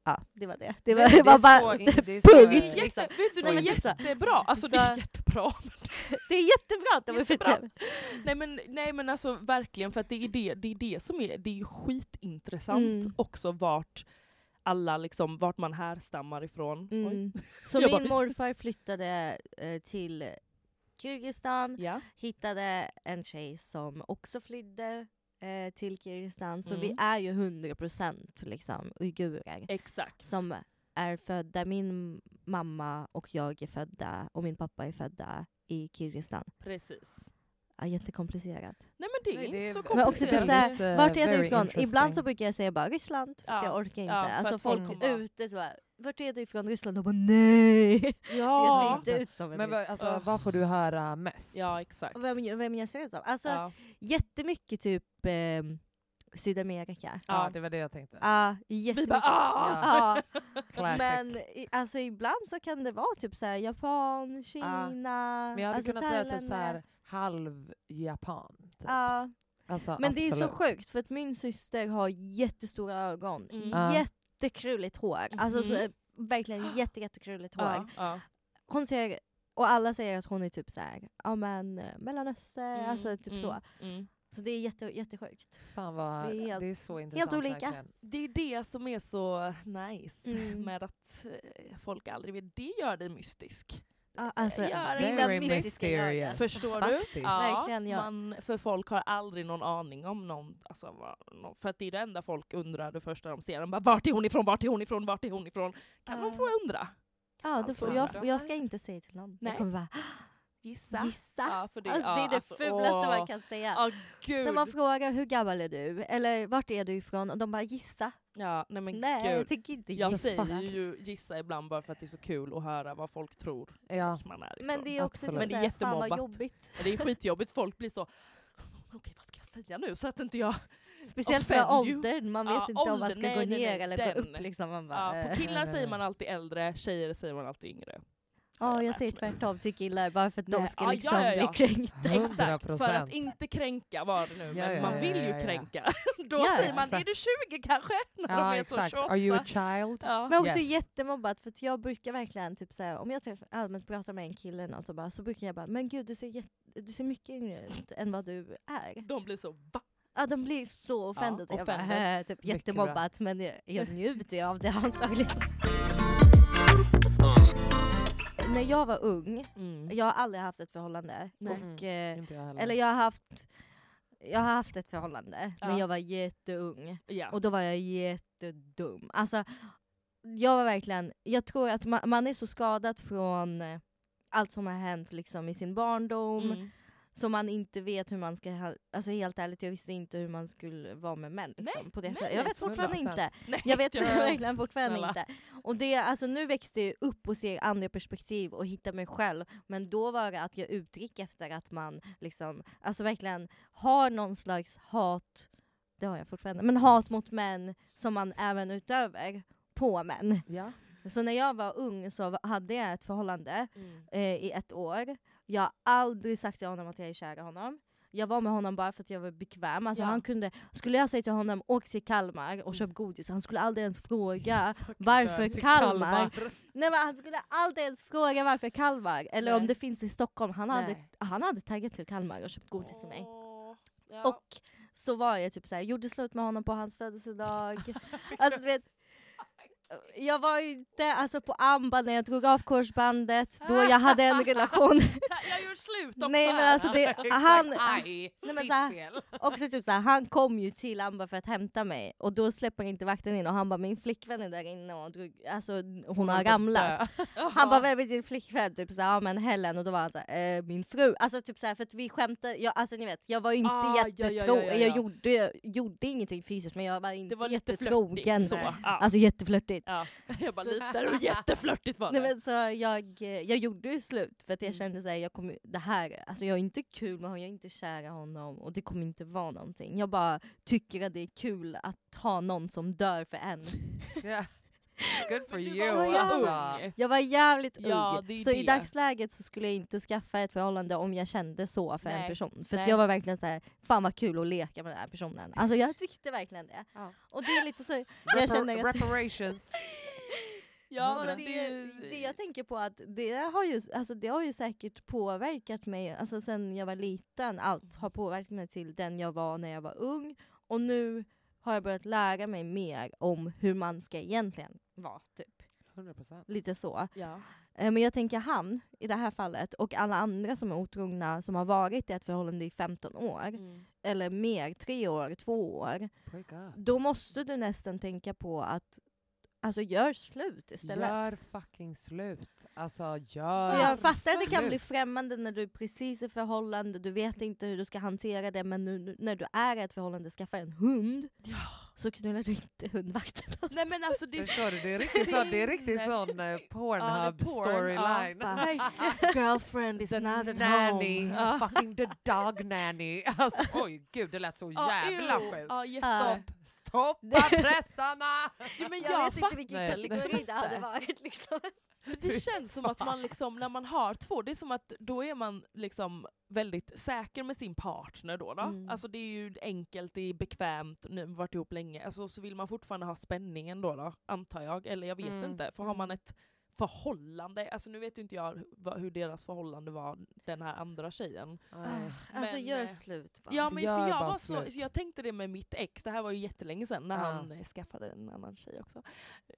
Ja, det var det. Det var, det det var bara så in- det är punkt. Jätte, liksom. vet du, det är så. jättebra. Alltså det är jättebra. Det är jättebra att de är Jättebra. Nej men, nej men alltså verkligen, för att det är det, det, är det som är, det är skitintressant Mm. också vart alla liksom, vart man härstammar ifrån. Mm. Så min bara- morfar flyttade eh, till Kirgizistan, Ja. hittade en tjej som också flydde eh, till Kirgizistan. Så vi Mm. är ju 100% liksom uigurer. Exakt. Som är födda, min mamma och jag är födda och min pappa är födda i Kirgizistan. Precis. Ja, jättekomplicerat. Nej men det är Nej, det inte är så Men Men också typ komplicerat. såhär, vart är du ifrån? Ibland så brukar jag säga bara Ryssland, för Ja. jag orkar inte. Ja, för alltså folk kommer- ute så bara, vart är du ifrån Ryssland? Och bara nej! Ja. Jag ser inte ut som en Men vad, ryss. alltså, Ugh. vad får du höra mest? ja exakt. Och Vem, vem jag ser ut som? Alltså ja. jättemycket typ eh, Sydamerika. Ja, det var det jag tänkte. Ja, Vi jättemycket. bara ah! Ja. Men alltså ibland så kan det vara typ såhär Japan, Kina, Men jag hade alltså kunnat säga typ så här halv-japan. Typ. Ja, Alltså, men det är så absolut. sjukt för att min syster har jättestora ögon, Mm. Ja. Jättekrulligt hår. Alltså så, Mhm. eh, verkligen jätte, jättekrulligt hår. Ja, ja. Hon ser, och alla säger att hon är typ såhär, ja men eh, mellanöster, Mm, alltså typ mm, så. Mm. Så det är jätte, jättesjukt. Fan vad, Det det är är, helt- så intressant olika. verkligen. Det är det som är så nice Mm. med att eh, folk aldrig vet. Det gör dig mystisk. Ja, alltså, gör mina Very mysterious. Förstår Faktiskt. du? Verkligen, ja. man, för folk har aldrig någon aning om någon, alltså, vad, för att det är det enda folk undrar det första de ser. De bara vart är hon ifrån, vart är hon ifrån, vart är hon ifrån? Kan Ja. de få undra? Ja, Allt får, jag, jag ska inte säga till någon. Nej. Jag kommer bara Gissa. gissa. Ja, det, alltså, ja, det är det alltså, fulaste åh. man kan säga. Ja, gud. När man frågar hur gammal är du? Eller vart är du ifrån? Och de bara gissa. Ja, nej men Nej, jag gud. tycker inte Jag säger ju gissa ibland bara för att det är så kul att höra vad folk tror Ja. man är ifrån. Men det är också Absolut. Men det är såhär, fan jättemobbat. jobbigt. Det är skitjobbigt, folk blir så okej vad ska jag säga nu så att inte jag... Speciellt you. åldern, man vet Ja, inte om man ska nej, gå nej, ner nej, eller den. gå upp liksom. Bara, Ja, på eh. killar nej, säger nej. man alltid äldre, tjejer säger man alltid yngre. Ja, jag jag säger tvärtom till killar bara för att de ska liksom ja, ja, ja. bli kränkta. Exakt, för att 100%. inte kränka var det nu, men Ja, ja, man vill ju ja, ja. kränka. Då Ja, säger man, är exakt. du 20 kanske? När de är så exakt. 28. Are you a child? Ja. Men också Yes. jättemobbat för att jag brukar verkligen typ såhär, om jag träffar, allmänt pratar med en kille eller något så, bara, så brukar jag bara men gud du ser, jätte, du ser mycket yngre ut än vad du är. De blir så va? Ja de blir så offended. Ja, jag bara, offended. "Hä, typ jättemobbat men jag, jag njuter ju av det antagligen. När jag var ung, jag har aldrig haft ett förhållande. Nej. Och, eh, Inte jag eller jag har haft jag har haft ett förhållande Ja. när jag var jätteung. Ja. Och då var jag jättedum. Alltså, jag var verkligen, jag tror att man, man är så skadad från eh, allt som har hänt liksom, i sin barndom, Mm. Så man inte vet hur man ska, ha, alltså helt ärligt jag visste inte hur man skulle vara med män. Liksom, Nej, på det nej, sättet. Jag vet fortfarande 100%. inte. Nej, Jag vet verkligen fortfarande Snälla. inte. Och det, alltså, nu växte jag upp och ser andra perspektiv och hittar mig själv. Men då var det att jag utgick efter att man liksom, alltså verkligen har någon slags hat, det har jag fortfarande, men hat mot män som man även utöver på män. Ja. Så när jag var ung så hade jag ett förhållande Mm. eh, i ett år. Jag har aldrig sagt till honom att jag är kär i honom. jag var med honom bara för att jag var bekväm. Alltså Ja. han kunde, skulle jag säga till honom åk till Kalmar och köp godis, han skulle aldrig ens fråga varför Till Kalmar. Nej men han skulle aldrig ens fråga varför Kalmar, eller om Nej. det finns i Stockholm. Han hade, han hade taggat till Kalmar och köpt godis till mig. Ja. Och så var jag typ såhär, gjorde slut med honom på hans födelsedag. alltså vet, jag var inte alltså, på Amba när jag drog av korsbandet, då jag hade en relation. Jag gör slut också Nej men alltså det, han, aj, men så här- också typ såhär, han kom ju till Amba för att hämta mig och då släpper inte vakten in och han bara min flickvän är där inne och drog, alltså, hon har ramlat. Han bara vem är din flickvän? Typ såhär, ja men Helen och då var han såhär, eh, min fru. Alltså typ såhär för att vi skämtade, jag, alltså ni vet jag var inte Ah, jättetro, ja, ja, ja. jag gjorde, gjorde ingenting fysiskt men jag var inte Det var jättetrogen. så. Nej. Ja. Alltså jätteflörtigt. ja. Jag bara Så- lite och jätteflörtigt var Nej, det. men så jag, jag gjorde ju slut för att jag Mm. kände såhär, jag kommer, det här, alltså jag är inte kul med honom, jag är inte kär i honom och det kommer inte vara någonting. Jag bara tycker att det är kul att ha någon som dör för en. Good for you var så alltså. Jag var jävligt Ja, ung, det så i det. dagsläget så skulle jag inte skaffa ett förhållande om jag kände så för en Nej. person. För jag var verkligen så här, fan vad kul att leka med den här personen. Alltså jag tyckte verkligen det. Ja. Och det är lite så, jag känner att reparations. Ja, det, det jag tänker på att det har ju, alltså det har ju säkert påverkat mig, alltså sen jag var liten, allt har påverkat mig till den jag var när jag var ung. Och nu har jag börjat lära mig mer om hur man ska egentligen vara, typ. 100%. Lite så. ja. Eh, Men jag tänker han, i det här fallet, och alla andra som är otrogna som har varit i ett förhållande i 15 år, Mm. eller mer, tre år, två år, då måste du nästan tänka på att Alltså gör slut istället. Gör fucking slut. Alltså För gör jag fattar att det kan slut. bli främmande när du är precis i förhållande, du vet inte hur du ska hantera det, men nu- när du är i ett förhållande, skaffa en hund, Ja. Så knullar du inte hundvakten. Nej men alltså det Förstår du? Det är riktigt, så, det är riktigt sån uh, Ja, Pornhub är porn, storyline. ja, Girlfriend is The not at nanny, home. Fucking the dog nanny. Alltså, oj gud det lät så jävla sjukt. Stopp! Stoppa pressarna! Ja, men Jag, jag, vet inte vilken kategori det hade varit liksom. Men det känns som att man liksom, när man har två, det är som att då är man liksom väldigt säker med sin partner då. då. Mm. Alltså det är ju enkelt, det är bekvämt, nu har vi varit ihop länge. Alltså så vill man fortfarande ha spänningen då, då antar jag. Eller jag vet Mm. inte, för har man ett förhållande, alltså nu vet ju inte jag hur deras förhållande var, den här andra tjejen. Ah, alltså Men, gör eh, slut bara. Ja men Gör för jag, bara var så, slut. så jag tänkte det med mitt ex, det här var ju jättelänge sedan när Ja. han eh, skaffade en annan tjej också.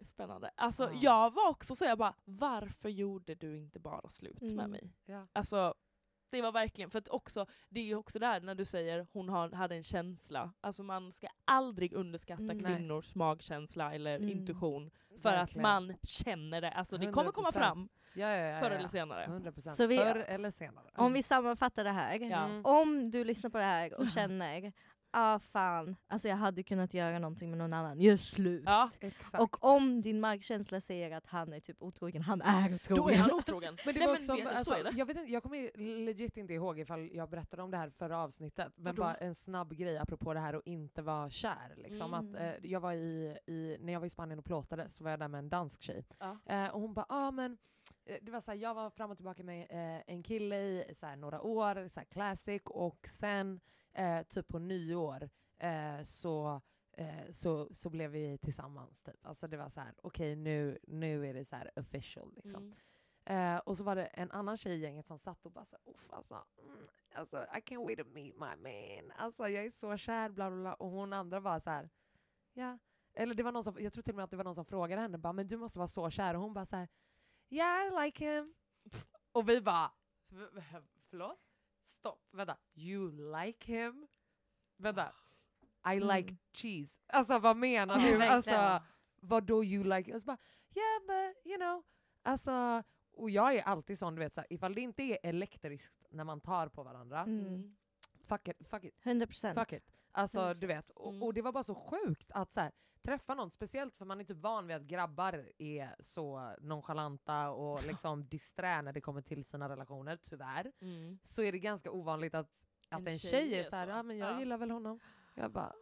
Spännande. Alltså Ja. jag var också så jag bara, varför gjorde du inte bara slut med Mm. mig? Ja. Alltså det var verkligen, för att också, det är ju också där när du säger hon har, hade en känsla. Alltså man ska aldrig underskatta Mm. Nej. kvinnors magkänsla eller Mm. intuition. För att Verkligen. man känner det. Alltså det kommer komma 100%. fram ja, ja, ja, förr eller senare. 100% Så vi- förr eller senare. Om vi sammanfattar det här. Ja. Mm. Om du lyssnar på det här och känner, ah fan, alltså jag hade kunnat göra någonting med någon annan, gör slut. Ja, Exakt. Och om din magkänsla säger att han är typ otrogen, han är otrogen. då är han otrogen. Men det Nej, var men också, du, alltså, så är det. jag, vet inte, jag kommer legit inte ihåg ifall jag berättade om det här förra avsnittet, men bara en snabb grej apropå det här att inte vara kär. Liksom. Mm. Att, eh, jag var i, i, när jag var i Spanien och plåtade så var jag där med en dansk tjej. Ja. Eh, och hon bara, ah, men eh, det var så här, jag var fram och tillbaka med eh, en kille i så här, några år, så här, classic, och sen eh, typ på nyår eh, så eh, så, så blev vi tillsammans. Typ. Alltså det var så här, okej nu, nu är det så här official. Liksom. Mm. Eh, och så var det en annan tjej i gänget som satt och bara så, Uff, alltså, mm, alltså, I can't wait to meet my man. Alltså jag är så kär, bla bla bla. Och hon andra var så här, ja. Eller det var någon som, jag tror till och med att det var någon som frågade henne, bara, men du måste vara så kär. Och hon bara så här, yeah I like him. Och vi bara, "V- v- förlåt? Stopp, vänta. You like him? Vänta. I Mm. like cheese. Alltså vad menar du? Alltså, vad då you like? Och så bara, yeah but you know. Alltså, och jag är alltid sån, du vet, så här, ifall det inte är elektriskt när man tar på varandra, Mm. Fuck it, fuck it, 100%. fuck it. Alltså Mm. du vet, och, Mm. och det var bara så sjukt att så här, träffa någon, speciellt för man är typ van vid att grabbar är så nonchalanta och liksom disträ när det kommer till sina relationer, tyvärr. Mm. Så är det ganska ovanligt att, att en, En tjej, tjej är är så ja men jag Ja. gillar väl honom. Jag bara,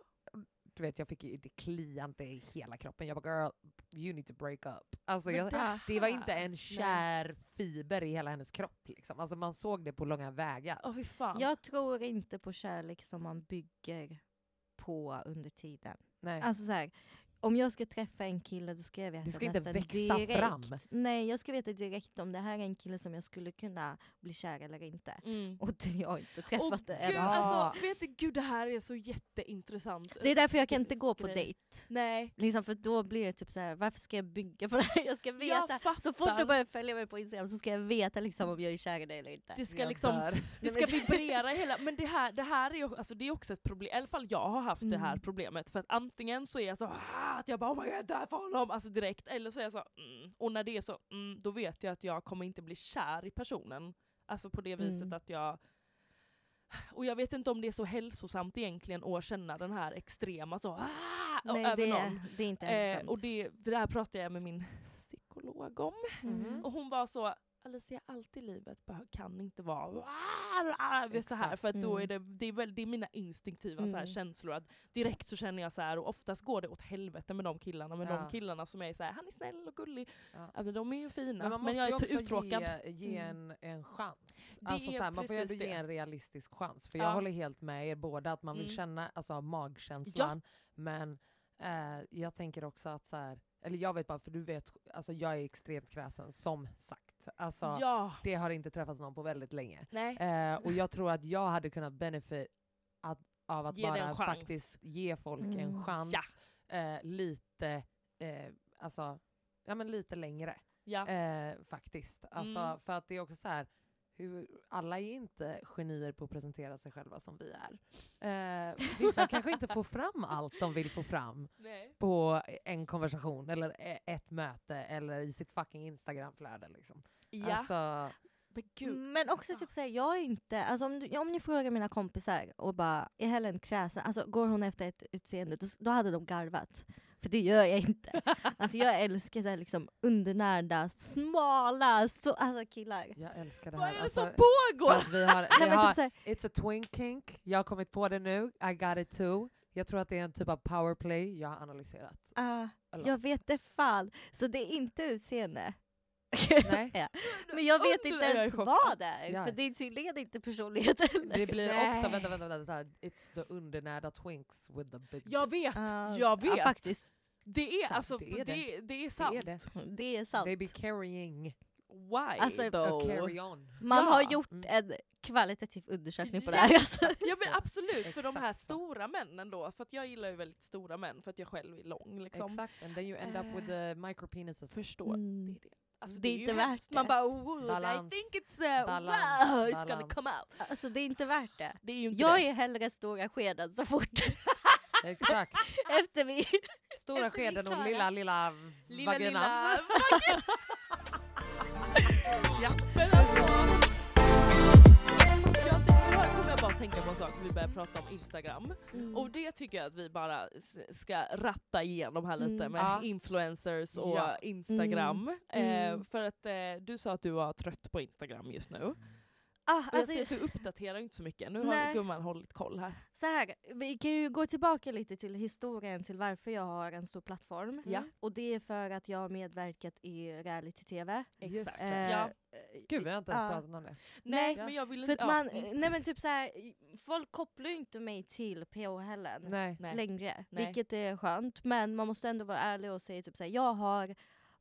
du vet jag fick ju det kliande i hela kroppen. Jag bara girl, you need to break up. Alltså jag, det det var inte en kär fiber i hela hennes kropp. Liksom. Alltså man såg det på långa vägar. Fy fan. Jag tror inte på kärlek som man bygger på under tiden. Nej. Alltså så här, om jag ska träffa en kille då ska jag veta Det ska inte växa direkt. fram. Nej, jag ska veta direkt om det här är en kille som jag skulle kunna bli kär eller inte. Mm. Och det jag har inte träffat det gud, än. alltså, vet du, gud det här är så jätteintressant. Det är därför jag kan inte gå på grej. dejt. Nej. Liksom för då blir det typ så här, varför ska jag bygga på det här? Jag ska Jag veta. Så fort du börjar följa mig på Instagram så ska jag veta liksom om jag är kär i dig eller inte. Det ska Jag liksom dör. Det ska vibrera hela, men det här, det här är alltså det är också ett problem, i alla fall jag har haft det här Mm. problemet. För att antingen så är jag så "Ah", att jag bara oh my god, där för honom, alltså direkt. Eller så är jag så mm. och när det är så, mm, då vet jag att jag kommer inte bli kär i personen. Alltså på det viset Mm. att jag och jag vet inte om det är så hälsosamt egentligen att känna den här extrema så "Ah", Nej, över det, någon. är, det är inte Eh, hälsosamt. och det, det här pratade jag med min psykolog om. Mm. Och hon var så, Alicia allt i livet bara kan inte vara vet, så här för att då Mm. är det, det, är väl, det är mina instinktiva så här Mm. känslor. Att direkt så känner jag så här och oftast går det åt helvete med de killarna. Men Ja. de killarna som är så här, han är snäll och gullig, Ja. ja, men de är ju fina. Men man Men, måste jag ju är också uttråkad. ge, ge Mm. en, en chans. Det Alltså så här, man får ju ändå ge en realistisk chans. För Ja. jag håller helt med er båda att man vill Mm. känna alltså, magkänslan. Men eh, jag tänker också att så här, eller jag vet bara, för du vet, alltså jag är extremt kräsen som sagt. Alltså, Ja, Det har inte träffats någon på väldigt länge. nej. Eh, och jag tror att jag hade kunnat benefit att, av att Ge en bara faktiskt ge folk en Mm. chans eh, lite, eh, alltså, ja, men lite längre. Ja. Eh, faktiskt. Alltså, Mm. För att det är också så här, hur, alla är inte genier på att presentera sig själva som vi är. Eh, vissa kanske inte får fram allt de vill få fram nej. på en konversation eller e- ett möte eller i sitt fucking Instagramflöde. Liksom. Ja, Alltså, men också typ såhär, jag är inte, alltså om, du, om ni frågar mina kompisar och bara är Helen kräsen, alltså går hon efter ett utseende, då, då hade de garvat. För det gör jag inte. Alltså jag älskar så här liksom undernärda, smala, så, alltså killar. jag älskar det Vad här. är det alltså, som pågår? vi har, vi har typ så här, It's a twin kink, jag har kommit på det nu, I got it too. Jag tror att det är en typ av powerplay jag har analyserat. ah, lot. jag vet det fan. Så det är inte utseende. jag Nej. Men jag vet inte ens vad det är, Ja. för det är tydligen inte personlighet heller. Det blir Nej. också, vänta, vänta, vänta, it's the undernärda twinks with the big Jag vet, Ah, jag vet. Ja, faktiskt. Det är Sant, alltså, det det är det. det, är sant. Det är det. Det är sant. They be carrying, Why Alltså, though? carry on. Man Ja. har gjort Mm. en kvalitativ undersökning på det Ja. här. Alltså. Ja men absolut, för de Exakt här så. stora männen då, för att jag gillar ju väldigt stora män för att jag själv är lång liksom. Exakt, and then you end up with the micropenises. Förstår. Mm. Det är det. Alltså, Det är inte värt hemskt. det. Man bara oh, Balans. I think it's uh, Balans. wow, it's gonna come out. Alltså det är inte värt det. Det är ju inte Jag det. är hellre stora skeden så fort Exakt. efter vi... Stora Efter skeden och lilla, lilla, Lilla, vaginan. lilla ja. Men alltså, jag ty- nu kommer jag bara tänka på en sak, för vi börjar prata om Instagram. Mm. Och det tycker jag att vi bara ska ratta igenom här lite Mm. med Ja. influencers och Ja. Instagram. Mm. Eh, för att eh, du sa att du var trött på Instagram just nu. Ah, Och jag alltså, ser att du uppdaterar inte så mycket. Nu Nej. har gumman hållit koll här. så här, vi kan ju gå tillbaka lite till historien till varför jag har en stor plattform. Ja. Och det är för att jag har medverkat i reality-tv. Exakt. Eh, Ja. Gud, vi har inte ens Ja. pratat om det. Nej, Ja. men jag vill För inte... att ja, man, mm. nej men typ så här, folk kopplar ju inte mig till PH Helen. Nej. längre, Nej. vilket är skönt. Men man måste ändå vara ärlig och säga typ så här, jag har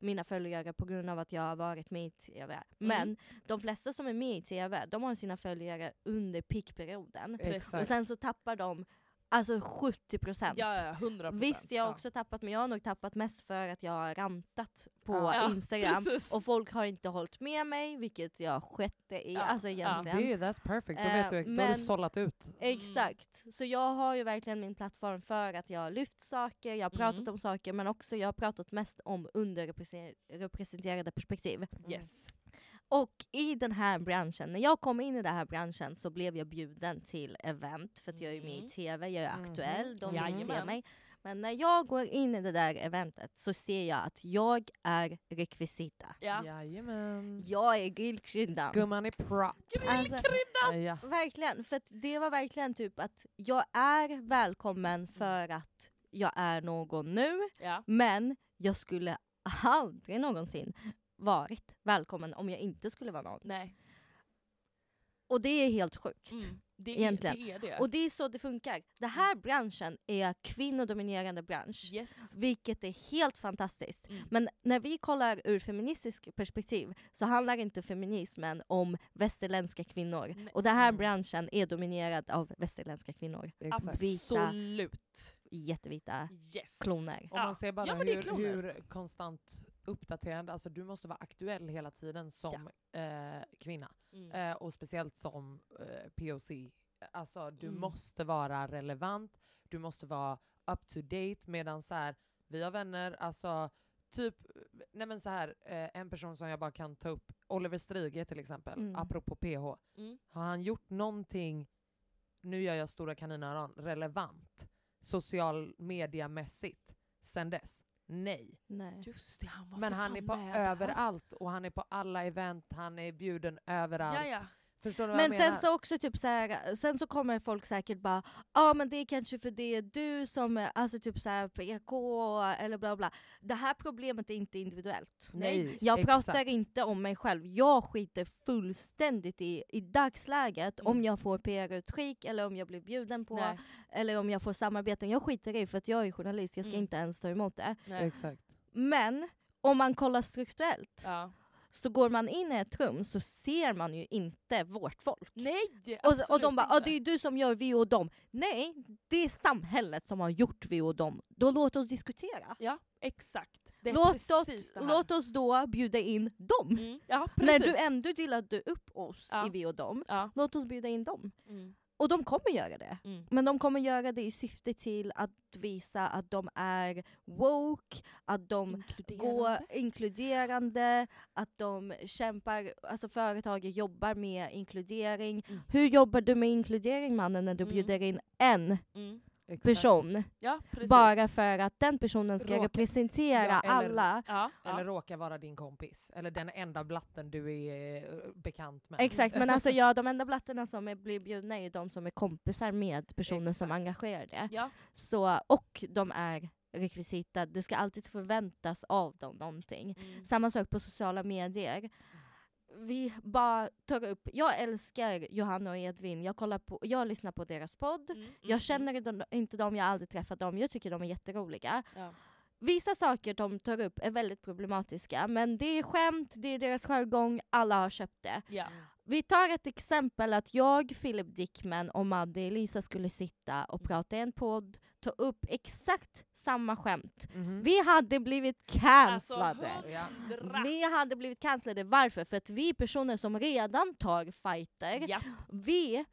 mina följare på grund av att jag har varit med i TV. Mm. Men de flesta som är med i TV, de har sina följare under peakperioden. Precis. Och sen så tappar de alltså 70 procent. Ja, ja, 100 Visst, jag har ja. också tappat, men jag har nog tappat mest för att jag har rantat på Ja. Instagram. precis. Och folk har inte hållit med mig, vilket jag skette i. Ja, Alltså ja. egentligen. Det är, that's perfect, då, Eh, vet du, då har du men- sållat ut. Exakt. Så jag har ju verkligen min plattform för att jag har lyft saker, jag har pratat Mm. om saker, men också jag har pratat mest om underrepresenterade perspektiv. Yes. Och i den här branschen, när jag kom in i den här branschen så blev jag bjuden till event, för att jag är med i Mm. TV, jag är aktuell, de vill se Jajamän. mig. Men när jag går in i det där eventet så ser jag att jag är rekvisita. Ja. Jajamän. Jag är grillkryddan. Gumman är prop. Alltså, Ja. Verkligen, för att det var verkligen typ att jag är välkommen för att jag är någon nu, Ja. men jag skulle aldrig någonsin varit välkommen om jag inte skulle vara någon. Nej. Och det är helt sjukt. Mm. Det, är, Egentligen. det är det. Och det är så det funkar. Den här branschen är kvinnodominerande bransch. yes. Vilket är helt fantastiskt. Mm. Men när vi kollar ur feministisk perspektiv så handlar inte feminismen om västerländska kvinnor. Nej. Och den här Mm. branschen är dominerad av västerländska kvinnor. Exakt. Vita. Absolut. Jättevita Yes. kloner. Och man ser bara Ja, hur, hur konstant uppdaterande, alltså du måste vara aktuell hela tiden som eh, kvinna. Mm. Eh, och speciellt som eh, POC. Alltså du Mm. måste vara relevant, du måste vara up to date medan så här, vi har vänner, alltså typ, nej men så här, eh, en person som jag bara kan ta upp, Oliver Strige till exempel, Mm. apropå PH. Mm. Har han gjort någonting, nu gör jag stora kaninöron, relevant social mediamässigt sen dess? Nej. Nej. Just det, han var Men han är på med överallt och han är på alla event, han är bjuden överallt. Ja, ja. Förstår du vad Men jag sen menar? så också typ så här, sen så kommer folk säkert bara ja men det är kanske för det är du som är alltså typ så här PK eller bla bla. Det här problemet är inte individuellt. Nej, Jag exakt. pratar inte om mig själv, jag skiter fullständigt i, i dagsläget Mm. om jag får PR-utskick eller om jag blir bjuden på Nej. eller om jag får samarbeten. Jag skiter i för att jag är journalist, jag ska Mm. inte ens ta emot det. Nej. Exakt. Men om man kollar strukturellt Ja. Så går man in i ett rum så ser man ju inte vårt folk. Nej, Och, så- och de bara ah, det är du som gör vi och dem. Nej, det är samhället som har gjort vi och dem. Då låt oss diskutera. Ja, exakt. Det är Låt oss, låt oss då bjuda in dem. Mm. Ja, När du ändå delade upp oss Ja. i vi och dem, Ja. låt oss bjuda in dem. Mm. Och de kommer göra det. Mm. Men de kommer göra det i syfte till att visa att de är woke, att de går Inkluderande. inkluderande, att de kämpar, alltså företag jobbar med inkludering. Mm. Hur jobbar du med inkludering mannen när du Mm. bjuder in en Mm. Exakt. person? Ja. Bara för att den personen ska Råkar- representera Ja, eller- alla. Ja, Eller ja. råkar vara din kompis. Eller den enda blatten du är eh, bekant med. Exakt, men alltså ja, de enda blattarna som är, blir bjudna är de som är kompisar med personen som Exakt. engagerar det. ja. Så, och de är rekvisita, det ska alltid förväntas av dem någonting. Mm. Samma sak på sociala medier. Vi bara tar upp, jag älskar Johanna och Edvin, jag, kollar på, jag lyssnar på deras podd. Mm. Mm. Jag känner dem- inte dem, jag har aldrig träffat dem, jag tycker de är jätteroliga. Ja. Vissa saker de tar upp är väldigt problematiska, men det är skämt, det är deras jargong, alla har köpt det. Ja. Vi tar ett exempel att jag, Philip Dickman och Madde Elisa skulle sitta Mm. och prata i en podd, ta upp exakt samma skämt. Mhm. Vi hade blivit Alltså, cancellade. Hundra. Vi hade blivit cancellade. Varför? För att vi personer som redan tar fighter, Ja. vi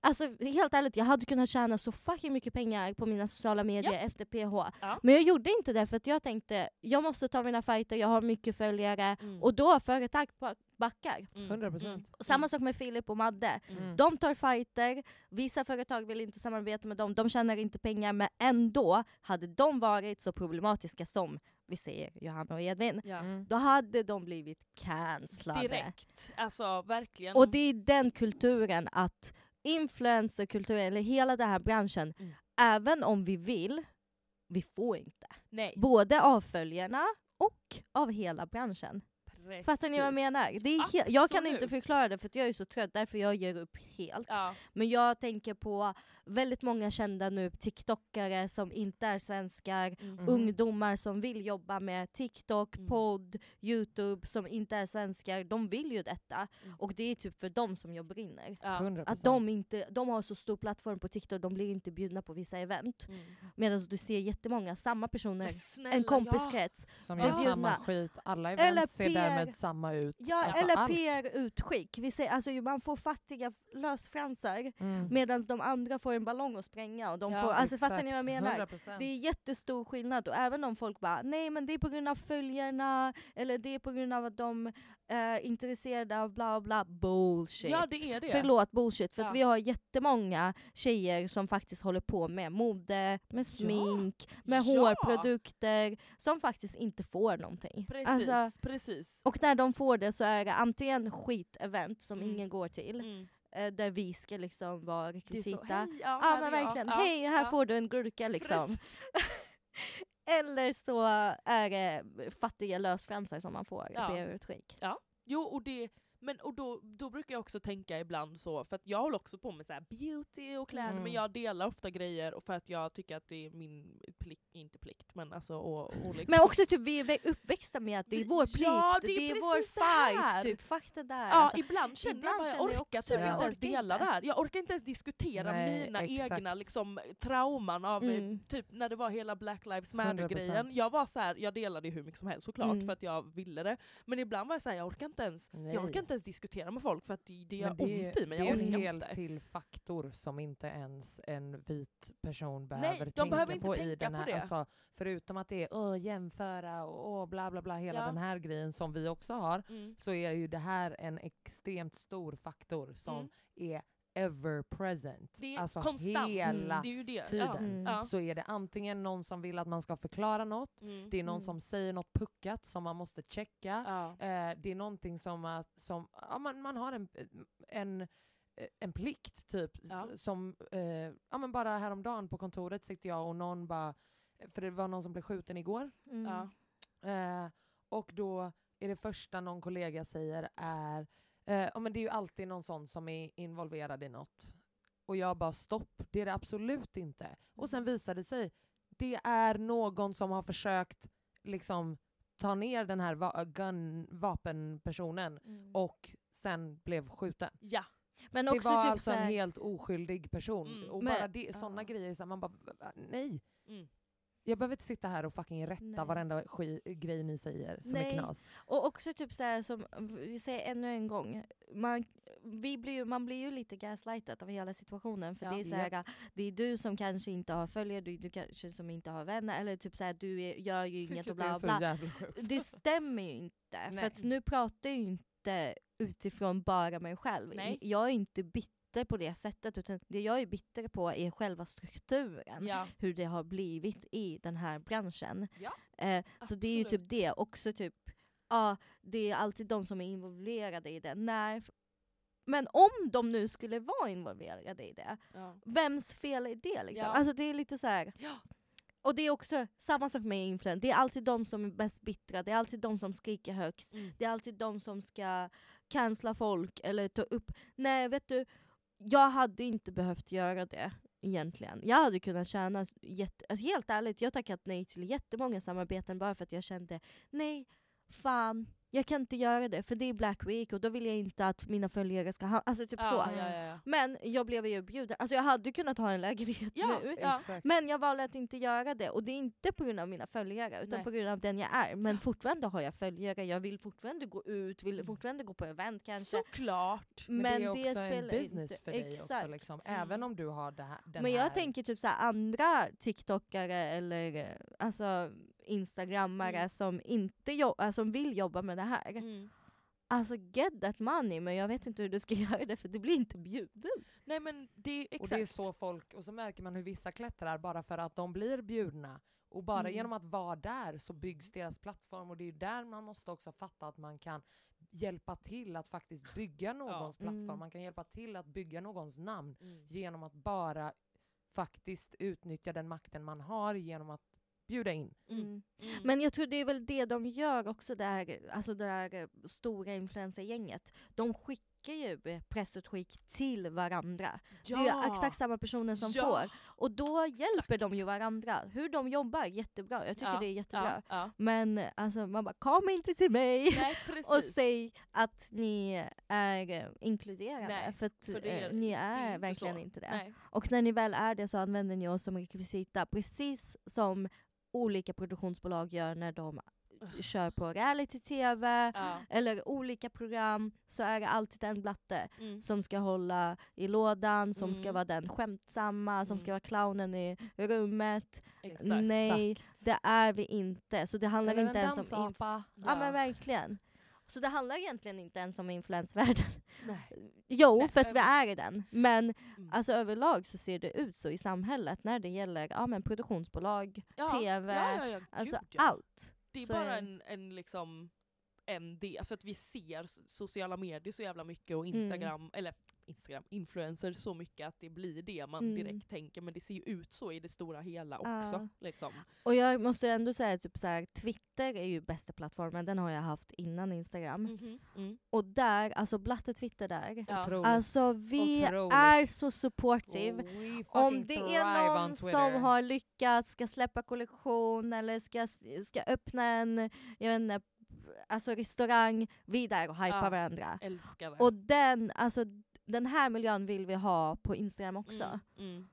Alltså helt ärligt, jag hade kunnat tjäna så fucking mycket pengar på mina sociala medier Ja. efter PH. Ja. Men jag gjorde inte det för att jag tänkte, jag måste ta mina fighter, jag har mycket följare. Mm. Och då företag backar. Mm. 100%. Och Samma sak med Filip och Madde. Mm. De tar fighter, vissa företag vill inte samarbeta med dem, de tjänar inte pengar men ändå hade de varit så problematiska som vi säger Johanna och Edvin, Ja. Mm. då hade de blivit cancellade. Direkt. Alltså verkligen. Och det är den kulturen att influencerkulturen, eller hela den här branschen, Mm. även om vi vill, vi får inte. Nej. Både av följarna och av hela branschen. Precis. Fattar ni vad jag menar? Det är he- jag kan inte Absolut. förklara det för jag är så trött, därför jag ger upp helt. Ja. Men jag tänker på väldigt många kända nu TikTokare som inte är svenskar, Mm. Mhm. ungdomar som vill jobba med TikTok, Mm. podd, Youtube som inte är svenskar. De vill ju detta. Mm. Och det är typ för dem som jag brinner. Ja. 100%. Att de, inte, de har så stor plattform på TikTok, de blir inte bjudna på vissa event. Mm. Medan du ser jättemånga, samma personer, snälla, en kompiskrets. Som Ja. gör samma skit. Alla Eller event ser PR. därmed samma ut. Ja, Alltså eller. PR-utskick. Vi säger, alltså, man får fattiga lösfransar Mm. medan de andra får en ballong att spränga. Och de Ja, får, alltså, fattar ni vad jag menar? 100%. Det är jättestor skillnad och även om folk bara nej men det är på grund av följarna eller det är på grund av att de är intresserade av bla bla bullshit. Ja det är det. Förlåt bullshit för Ja. att vi har jättemånga tjejer som faktiskt håller på med mode, med smink, med Ja. hårprodukter som faktiskt inte får någonting. Precis, Alltså, precis. och när de får det så är det antingen skitevent som Mm. ingen går till, Mm. Eh, där vi ska liksom vara så, rekvisita. hej, ja, Ja här men verkligen, Ja, hej här ja. får du en gurka liksom. Eller så är det fattiga lösfransar som man får Ja. be utskick. Jo, och, det, men, och då, då brukar jag också tänka ibland så, för att jag håller också på med så beauty och kläder, Mm. men jag delar ofta grejer och för att jag tycker att det är min plikt, inte plikt, men alltså och, och liksom, Men också typ vi är uppväxta med att det är vår plikt, Ja, det det är är, vår fight, typ det där. Ja, alltså. ibland känner ibland jag bara, jag jag orkar också typ det. inte ens dela inte. det här. Jag orkar inte ens diskutera Nej, mina exakt. egna liksom, trauman av eh, Mm. typ när det var hela Black Lives Matter-grejen. 100%. Jag var så här, jag delade ju hur mycket som helst såklart Mm. för att jag ville det. Men ibland var jag så här, jag orkar inte ens, Nej. jag orkar inte ens diskutera med folk för att det, gör det är, ont i mig. det är en helt inte. till faktor som inte ens en vit person behöver de tänka behöver inte på i tänka den på här, det. Alltså, förutom att det är åh, jämföra och åh, bla bla bla, hela Ja. den här grejen som vi också har, Mm. så är ju det här en extremt stor faktor som Mm. är ever present. Det är alltså konstant. hela Det är ju det. tiden. Ja. Mm. Så är det antingen någon som vill att man ska förklara något, Mm. det är någon Mm. som säger något puckat som man måste checka, Ja. Eh, det är någonting som, att, som ja, man, man har en, en, en plikt typ. Som, eh, ja, men bara häromdagen på kontoret sitter jag och någon bara, för det var någon som blev skjuten igår. Mm. Ja. Eh, och då är det första någon kollega säger är, eh, ja, men det är ju alltid någon sån som är involverad i något. Och jag bara stopp, det är det absolut inte. Och sen visar det sig, det är någon som har försökt liksom ta ner den här va- gun, vapenpersonen Mm. och sen blev skjuten. ja. Men Det också var typ alltså så här, en helt oskyldig person. Mm. Och bara det, sådana ja. grejer, så man bara nej. Mm. Jag behöver inte sitta här och fucking rätta Nej. varenda grej ni säger som är Nej. knas. Och också typ så här som, vi säger ännu en gång, man, vi blir ju, man blir ju lite gaslightad av hela situationen för Ja. det är så här, det är du som kanske inte har följare, du, du kanske som inte har vänner eller typ så här, du är, gör ju inget Vilket och bla är bla så bla. Det stämmer ju inte, Nej. för att nu pratar jag ju inte utifrån bara mig själv. Nej. Jag är inte bitter på det sättet utan det jag är bitter på är själva strukturen Ja. hur det har blivit i den här branschen. Ja, Eh, så det är ju typ det, också typ, ja det är alltid de som är involverade i det. Nej, men om de nu skulle vara involverade i det, Ja. vems fel är det liksom? Alltså det är lite så här. Och det är också samma sak med influencer, det är alltid de som är mest bittra, det är alltid de som skriker högst, Mm. det är alltid de som ska cancella folk eller ta upp, nej vet du, jag hade inte behövt göra det egentligen. Jag hade kunnat tjäna, jätte, alltså helt ärligt, jag har tackat nej till jättemånga samarbeten bara för att jag kände, nej, fan, jag kan inte göra det för det är Black Week och då vill jag inte att mina följare ska ha, alltså typ så. Ja, ja, ja, ja. Men jag blev ju bjuden, alltså jag hade kunnat ha en lägenhet Ja, nu. Men jag valde att inte göra det och det är inte på grund av mina följare utan Nej. på grund av den jag är. Men fortfarande har jag följare, jag vill fortfarande gå ut, Mm. vill fortfarande gå på event kanske. Såklart! Men, Men det är också spelar en business inte- för dig också. Exakt. Liksom. Mm. Även om du har det här, den Men här... jag tänker typ så här, andra TikTokare eller eh, alltså instagrammare Mm. som, inte jo- äh, som vill jobba med det här. Mm. Alltså get that money men jag vet inte hur du ska göra det för du blir inte bjuden. Nej men det är Och exakt. det är så folk, och så märker man hur vissa klättrar bara för att de blir bjudna. Och bara Mm. genom att vara där så byggs deras plattform och det är där man måste också fatta att man kan hjälpa till att faktiskt bygga någons plattform. Mm. Man kan hjälpa till att bygga någons namn Mm. genom att bara faktiskt utnyttja den makten man har genom att bjuda in. Mm. Mm. Mm. Men jag tror det är väl det de gör också, det här, alltså det här eh, stora influencergänget. De skickar ju eh, pressutskick till varandra. Det är ju exakt samma personer som Ja. får. Och då hjälper Exakt. de ju varandra. Hur de jobbar, jättebra. Jag tycker Ja, det är jättebra. Ja, ja. Men eh, alltså, man bara kom inte till mig Nej precis. och säg att ni är eh, inkluderande. Nej, för att för det är- eh, ni det är är inte verkligen så. inte det. Nej. Och när ni väl är det så använder ni oss som rekvisita, precis som olika produktionsbolag gör när de kör på reality-tv Ja. eller olika program så är det alltid en blatte Mm. som ska hålla i lådan, som ska Mm. vara den skämtsamma, som Mm. ska vara clownen i rummet. Exakt. Nej, det är vi inte. Så det handlar Eller inte en ens om... dansapa. Ja men verkligen. Så det handlar egentligen inte ens om influensvärlden. Nej. Jo, Nej, för att vi är i den. Men Mm. alltså överlag så ser det ut så i samhället när det gäller ja, men produktionsbolag, Ja, TV, Ja, ja, alltså Gud, allt. Det är så bara är- en, en liksom än det. För att vi ser sociala medier så jävla mycket och Instagram, eller Instagram, influencer så mycket att det blir det man Mm. direkt tänker. Men det ser ju ut så i det stora hela också. Ja. Liksom. Och jag måste ändå säga typ så här, Twitter är ju bästa plattformen, den har jag haft innan Instagram. Mhm, mm. Och där, alltså Blatte Twitter där, Ja. Alltså vi Otroligt. är så supportive. Fucking Om det är on någon som har lyckats, ska släppa kollektion eller ska, ska öppna en jag vet inte, alltså restaurang, vi är där och hypar Ja. varandra. Älskar det. Och den, alltså, den här miljön vill vi ha på Instagram också. Mm, mm.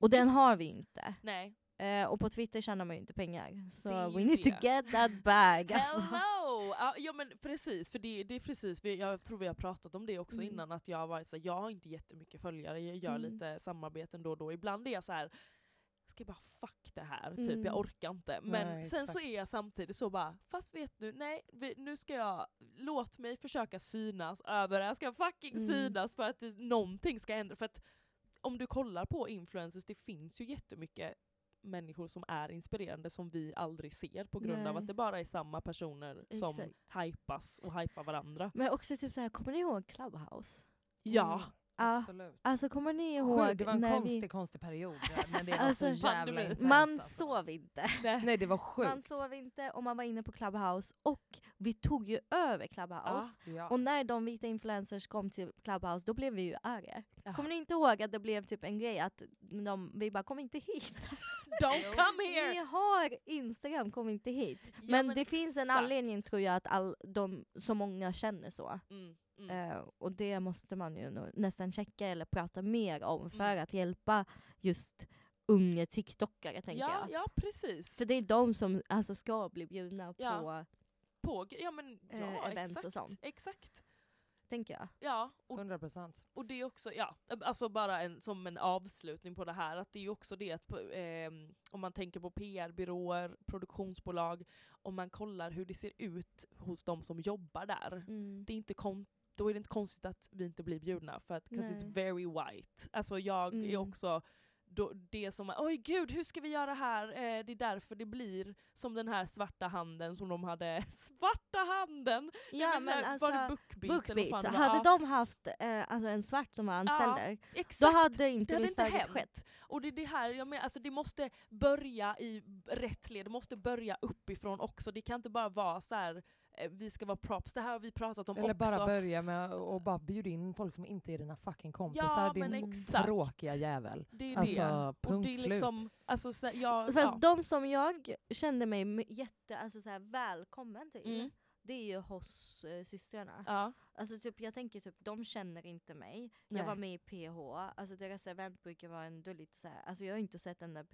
Och den har vi inte. Nej. Eh, och på Twitter tjänar man ju inte pengar. Så är we need to get that bag. Alltså. Hello! Ja, men precis, för det, det är precis, jag tror vi har pratat om det också Mm. innan, att jag har varit så här, jag har inte jättemycket följare, jag gör Mm. lite samarbeten då och då. Ibland är jag så här ska jag bara fuck det här, typ Mm. jag orkar inte. Men Nej, sen så är jag samtidigt så bara, fast vet du, nej vi, nu ska jag, låt mig försöka synas över det, jag ska fucking Mm. synas för att det, någonting ska ändra. För att om du kollar på influencers, det finns ju jättemycket människor som är inspirerande som vi aldrig ser på grund av Nej. att det bara är samma personer som Exakt. hypas och hypar varandra. Men också typ så här, kommer ni ihåg Clubhouse? Ja, Mm, Ja. Absolut. Alltså kommer ni ihåg Sjukt, det var en när konstig, vi... konstig period. ja, Men det var Alltså, så jävla intensivt. Man alltså. sov inte. nej. Det var sjukt. Man sov inte och man var inne på Clubhouse och vi tog ju över Clubhouse. Ja. Och när de vita influencers kom till Clubhouse då blev vi ju arga. Ja. Kommer ni inte ihåg att det blev typ en grej att de, vi bara kom inte hit. Don't come Ni here! har Instagram, kom inte hit. Ja, men, det finns en exakt. anledning tror jag att all, de, så många känner så. Mm, mm. Eh, och det måste man ju nästan checka eller prata mer om för Mm. att hjälpa just unga TikTokare tänker ja, jag. ja, precis. För det är de som alltså, ska bli bjudna Ja. på, På, ja, men, ja, Eh, events exakt, och sånt. Exakt. tänker jag. Ja, och 100 procent. Och det är också, ja, alltså bara en, som en avslutning på det här, att det är ju också det att ehm, om man tänker på PR-byråer, produktionsbolag, om man kollar hur det ser ut hos de som jobbar där, Mm. det är inte kon- då är det inte konstigt att vi inte blir bjudna, för att 'cause it's very white. Alltså jag är Mm. också då, det som, oj gud hur ska vi göra här? Eh, det är därför det blir som den här svarta handen som de hade, svarta handen! Ja men var alltså, det Bookbeat? eller Bookbeat, fan det var? hade Ja, de haft eh, alltså en svart som var anställd där, då exakt. hade inte Det hade inte hänt. skett. Och det är det här, jag menar, alltså det måste börja i rätt led, det måste börja uppifrån också. Det kan inte bara vara så här. Eh, vi ska vara props, det här har vi pratat om Eller också. bara börja med att bara bjuda in folk som inte är dina fucking kompisar. Ja, din men exakt. tråkiga jävel. det är Alltså, det. Och punkt det är slut. liksom, alltså, så, jag, Fast ja. de som jag kände mig jätte, alltså så här, välkommen till, Mm. det är ju hos eh, systrarna. Ja. Alltså typ, jag tänker typ, de känner inte mig. Nej. Jag var med i PH, alltså deras event brukar vara ändå lite så här, alltså jag har inte sett den där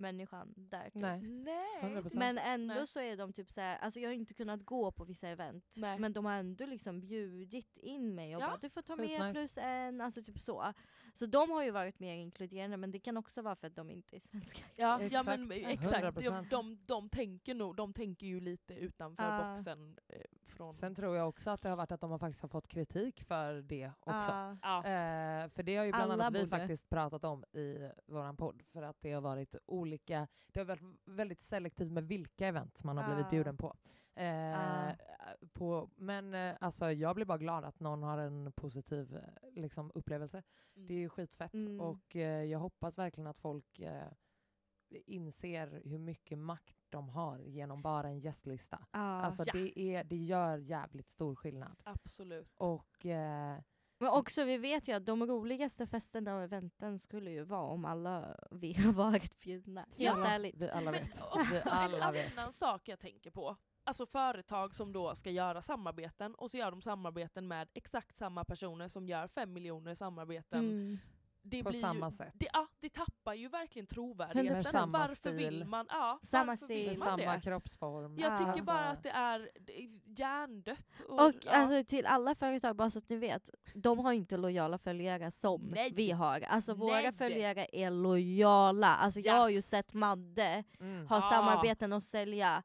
PH-människan där typ. Nej. Nej. 100%. Men ändå Nej. så är de typ så här, alltså jag har inte kunnat gå på vissa event, Nej. men de har ändå liksom bjudit in mig och Ja, bara du får ta med nice. plus en, alltså typ så. Så de har ju varit mer inkluderande men det kan också vara för att de inte är svenskar. Ja, ja men Exakt. exakt. De, 100%. de, de, tänker nog, de tänker ju lite utanför Ja. boxen. Eh, från, Sen tror jag också att det har varit att de har faktiskt har fått kritik för det också. Ja. Eh, för det har ju bland Alla annat vi borde. faktiskt pratat om i våran podd. För att det har varit olika, det har varit väldigt selektivt med vilka event man har blivit bjuden på. Eh, Ah. på men eh, alltså, jag blir bara glad att någon har en positiv eh, liksom, upplevelse. Mm. Det är ju skitfett Mm. och eh, jag hoppas verkligen att folk eh, inser hur mycket makt de har genom bara en gästlista. Ja. Alltså Ja. det, är, det gör jävligt stor skillnad. Absolut. Och eh, Men också vi vet ju att de roligaste festerna och eventen skulle ju vara om alla vi har varit bjudna. Helt Ja. ärligt. vi alla Men vet. Vi också alla en vet. annan sak jag tänker på. Alltså företag som då ska göra samarbeten och så gör de samarbeten med exakt samma personer som gör fem miljoner samarbeten. Mm. Det På blir samma ju, sätt. Det, ja, det tappar ju verkligen trovärdigheten. Med samma Varför stil. vill man, ja, Samma varför stil. vill Med samma det? kroppsform. Jag tycker Alltså- bara att det är hjärndött. Och, Och ja. alltså till alla företag, bara så att ni vet, de har inte lojala följare som Nej. vi har. Alltså våra Nej. följare är lojala. Alltså jag har ju Yes. sett Madde Mm. ha Ah. samarbeten och sälja.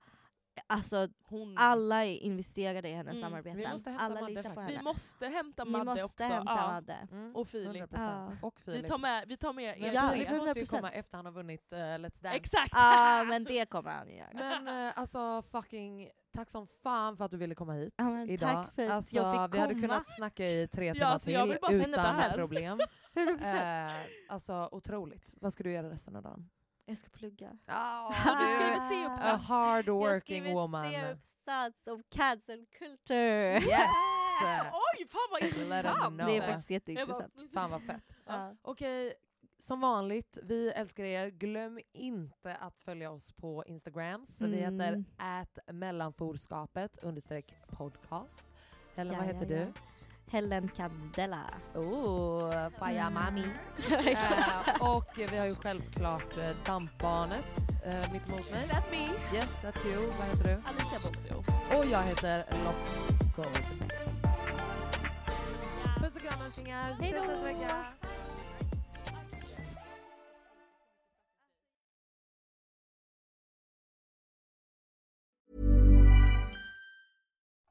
Alltså Hon, alla är investerade i hennes Mm. samarbeten. Vi måste hämta alla Madde litar på faktiskt. vi henne. måste hämta Madde måste också. hämta ja. Madde. Mm. Och Filip. 100%. Och Vi Filip. tar med, vi tar med er Ja, Filip måste ju 100%. komma efter han har vunnit eh, Let's Dance. Exakt! Ja men det kommer han göra. Men eh, alltså fucking tack som fan för att du ville komma hit Ja, men idag. tack för att alltså, jag fick vi hade komma. kunnat snacka i tre Ja, timmar jag till utan här. problem. 100%. Eh, alltså otroligt. Vad ska du göra resten av dagen? Jag ska plugga. Oh, du skriver C-uppsats. A hard Jag working skriver woman. C-uppsats om cancel culture. Yes! Oj, fan vad intressant! Det är faktiskt jätteintressant. Jag Fan vad fett. Ja. Okej, som vanligt, vi älskar er. Glöm inte att följa oss på Instagrams. Vi Mm. heter at mellanforskapet understreck podcast. Eller Ja, vad heter ja. du? Helen Candela. Oh, Faja Mm. Mami. Eh, och vi har ju självklart eh, Dampbarnet eh, mitt emot mig. That me, Yes, that's you. Vad heter du? Alicia Bossio. Och jag heter Lox Gold. Puss och kram älsklingar. Hej då.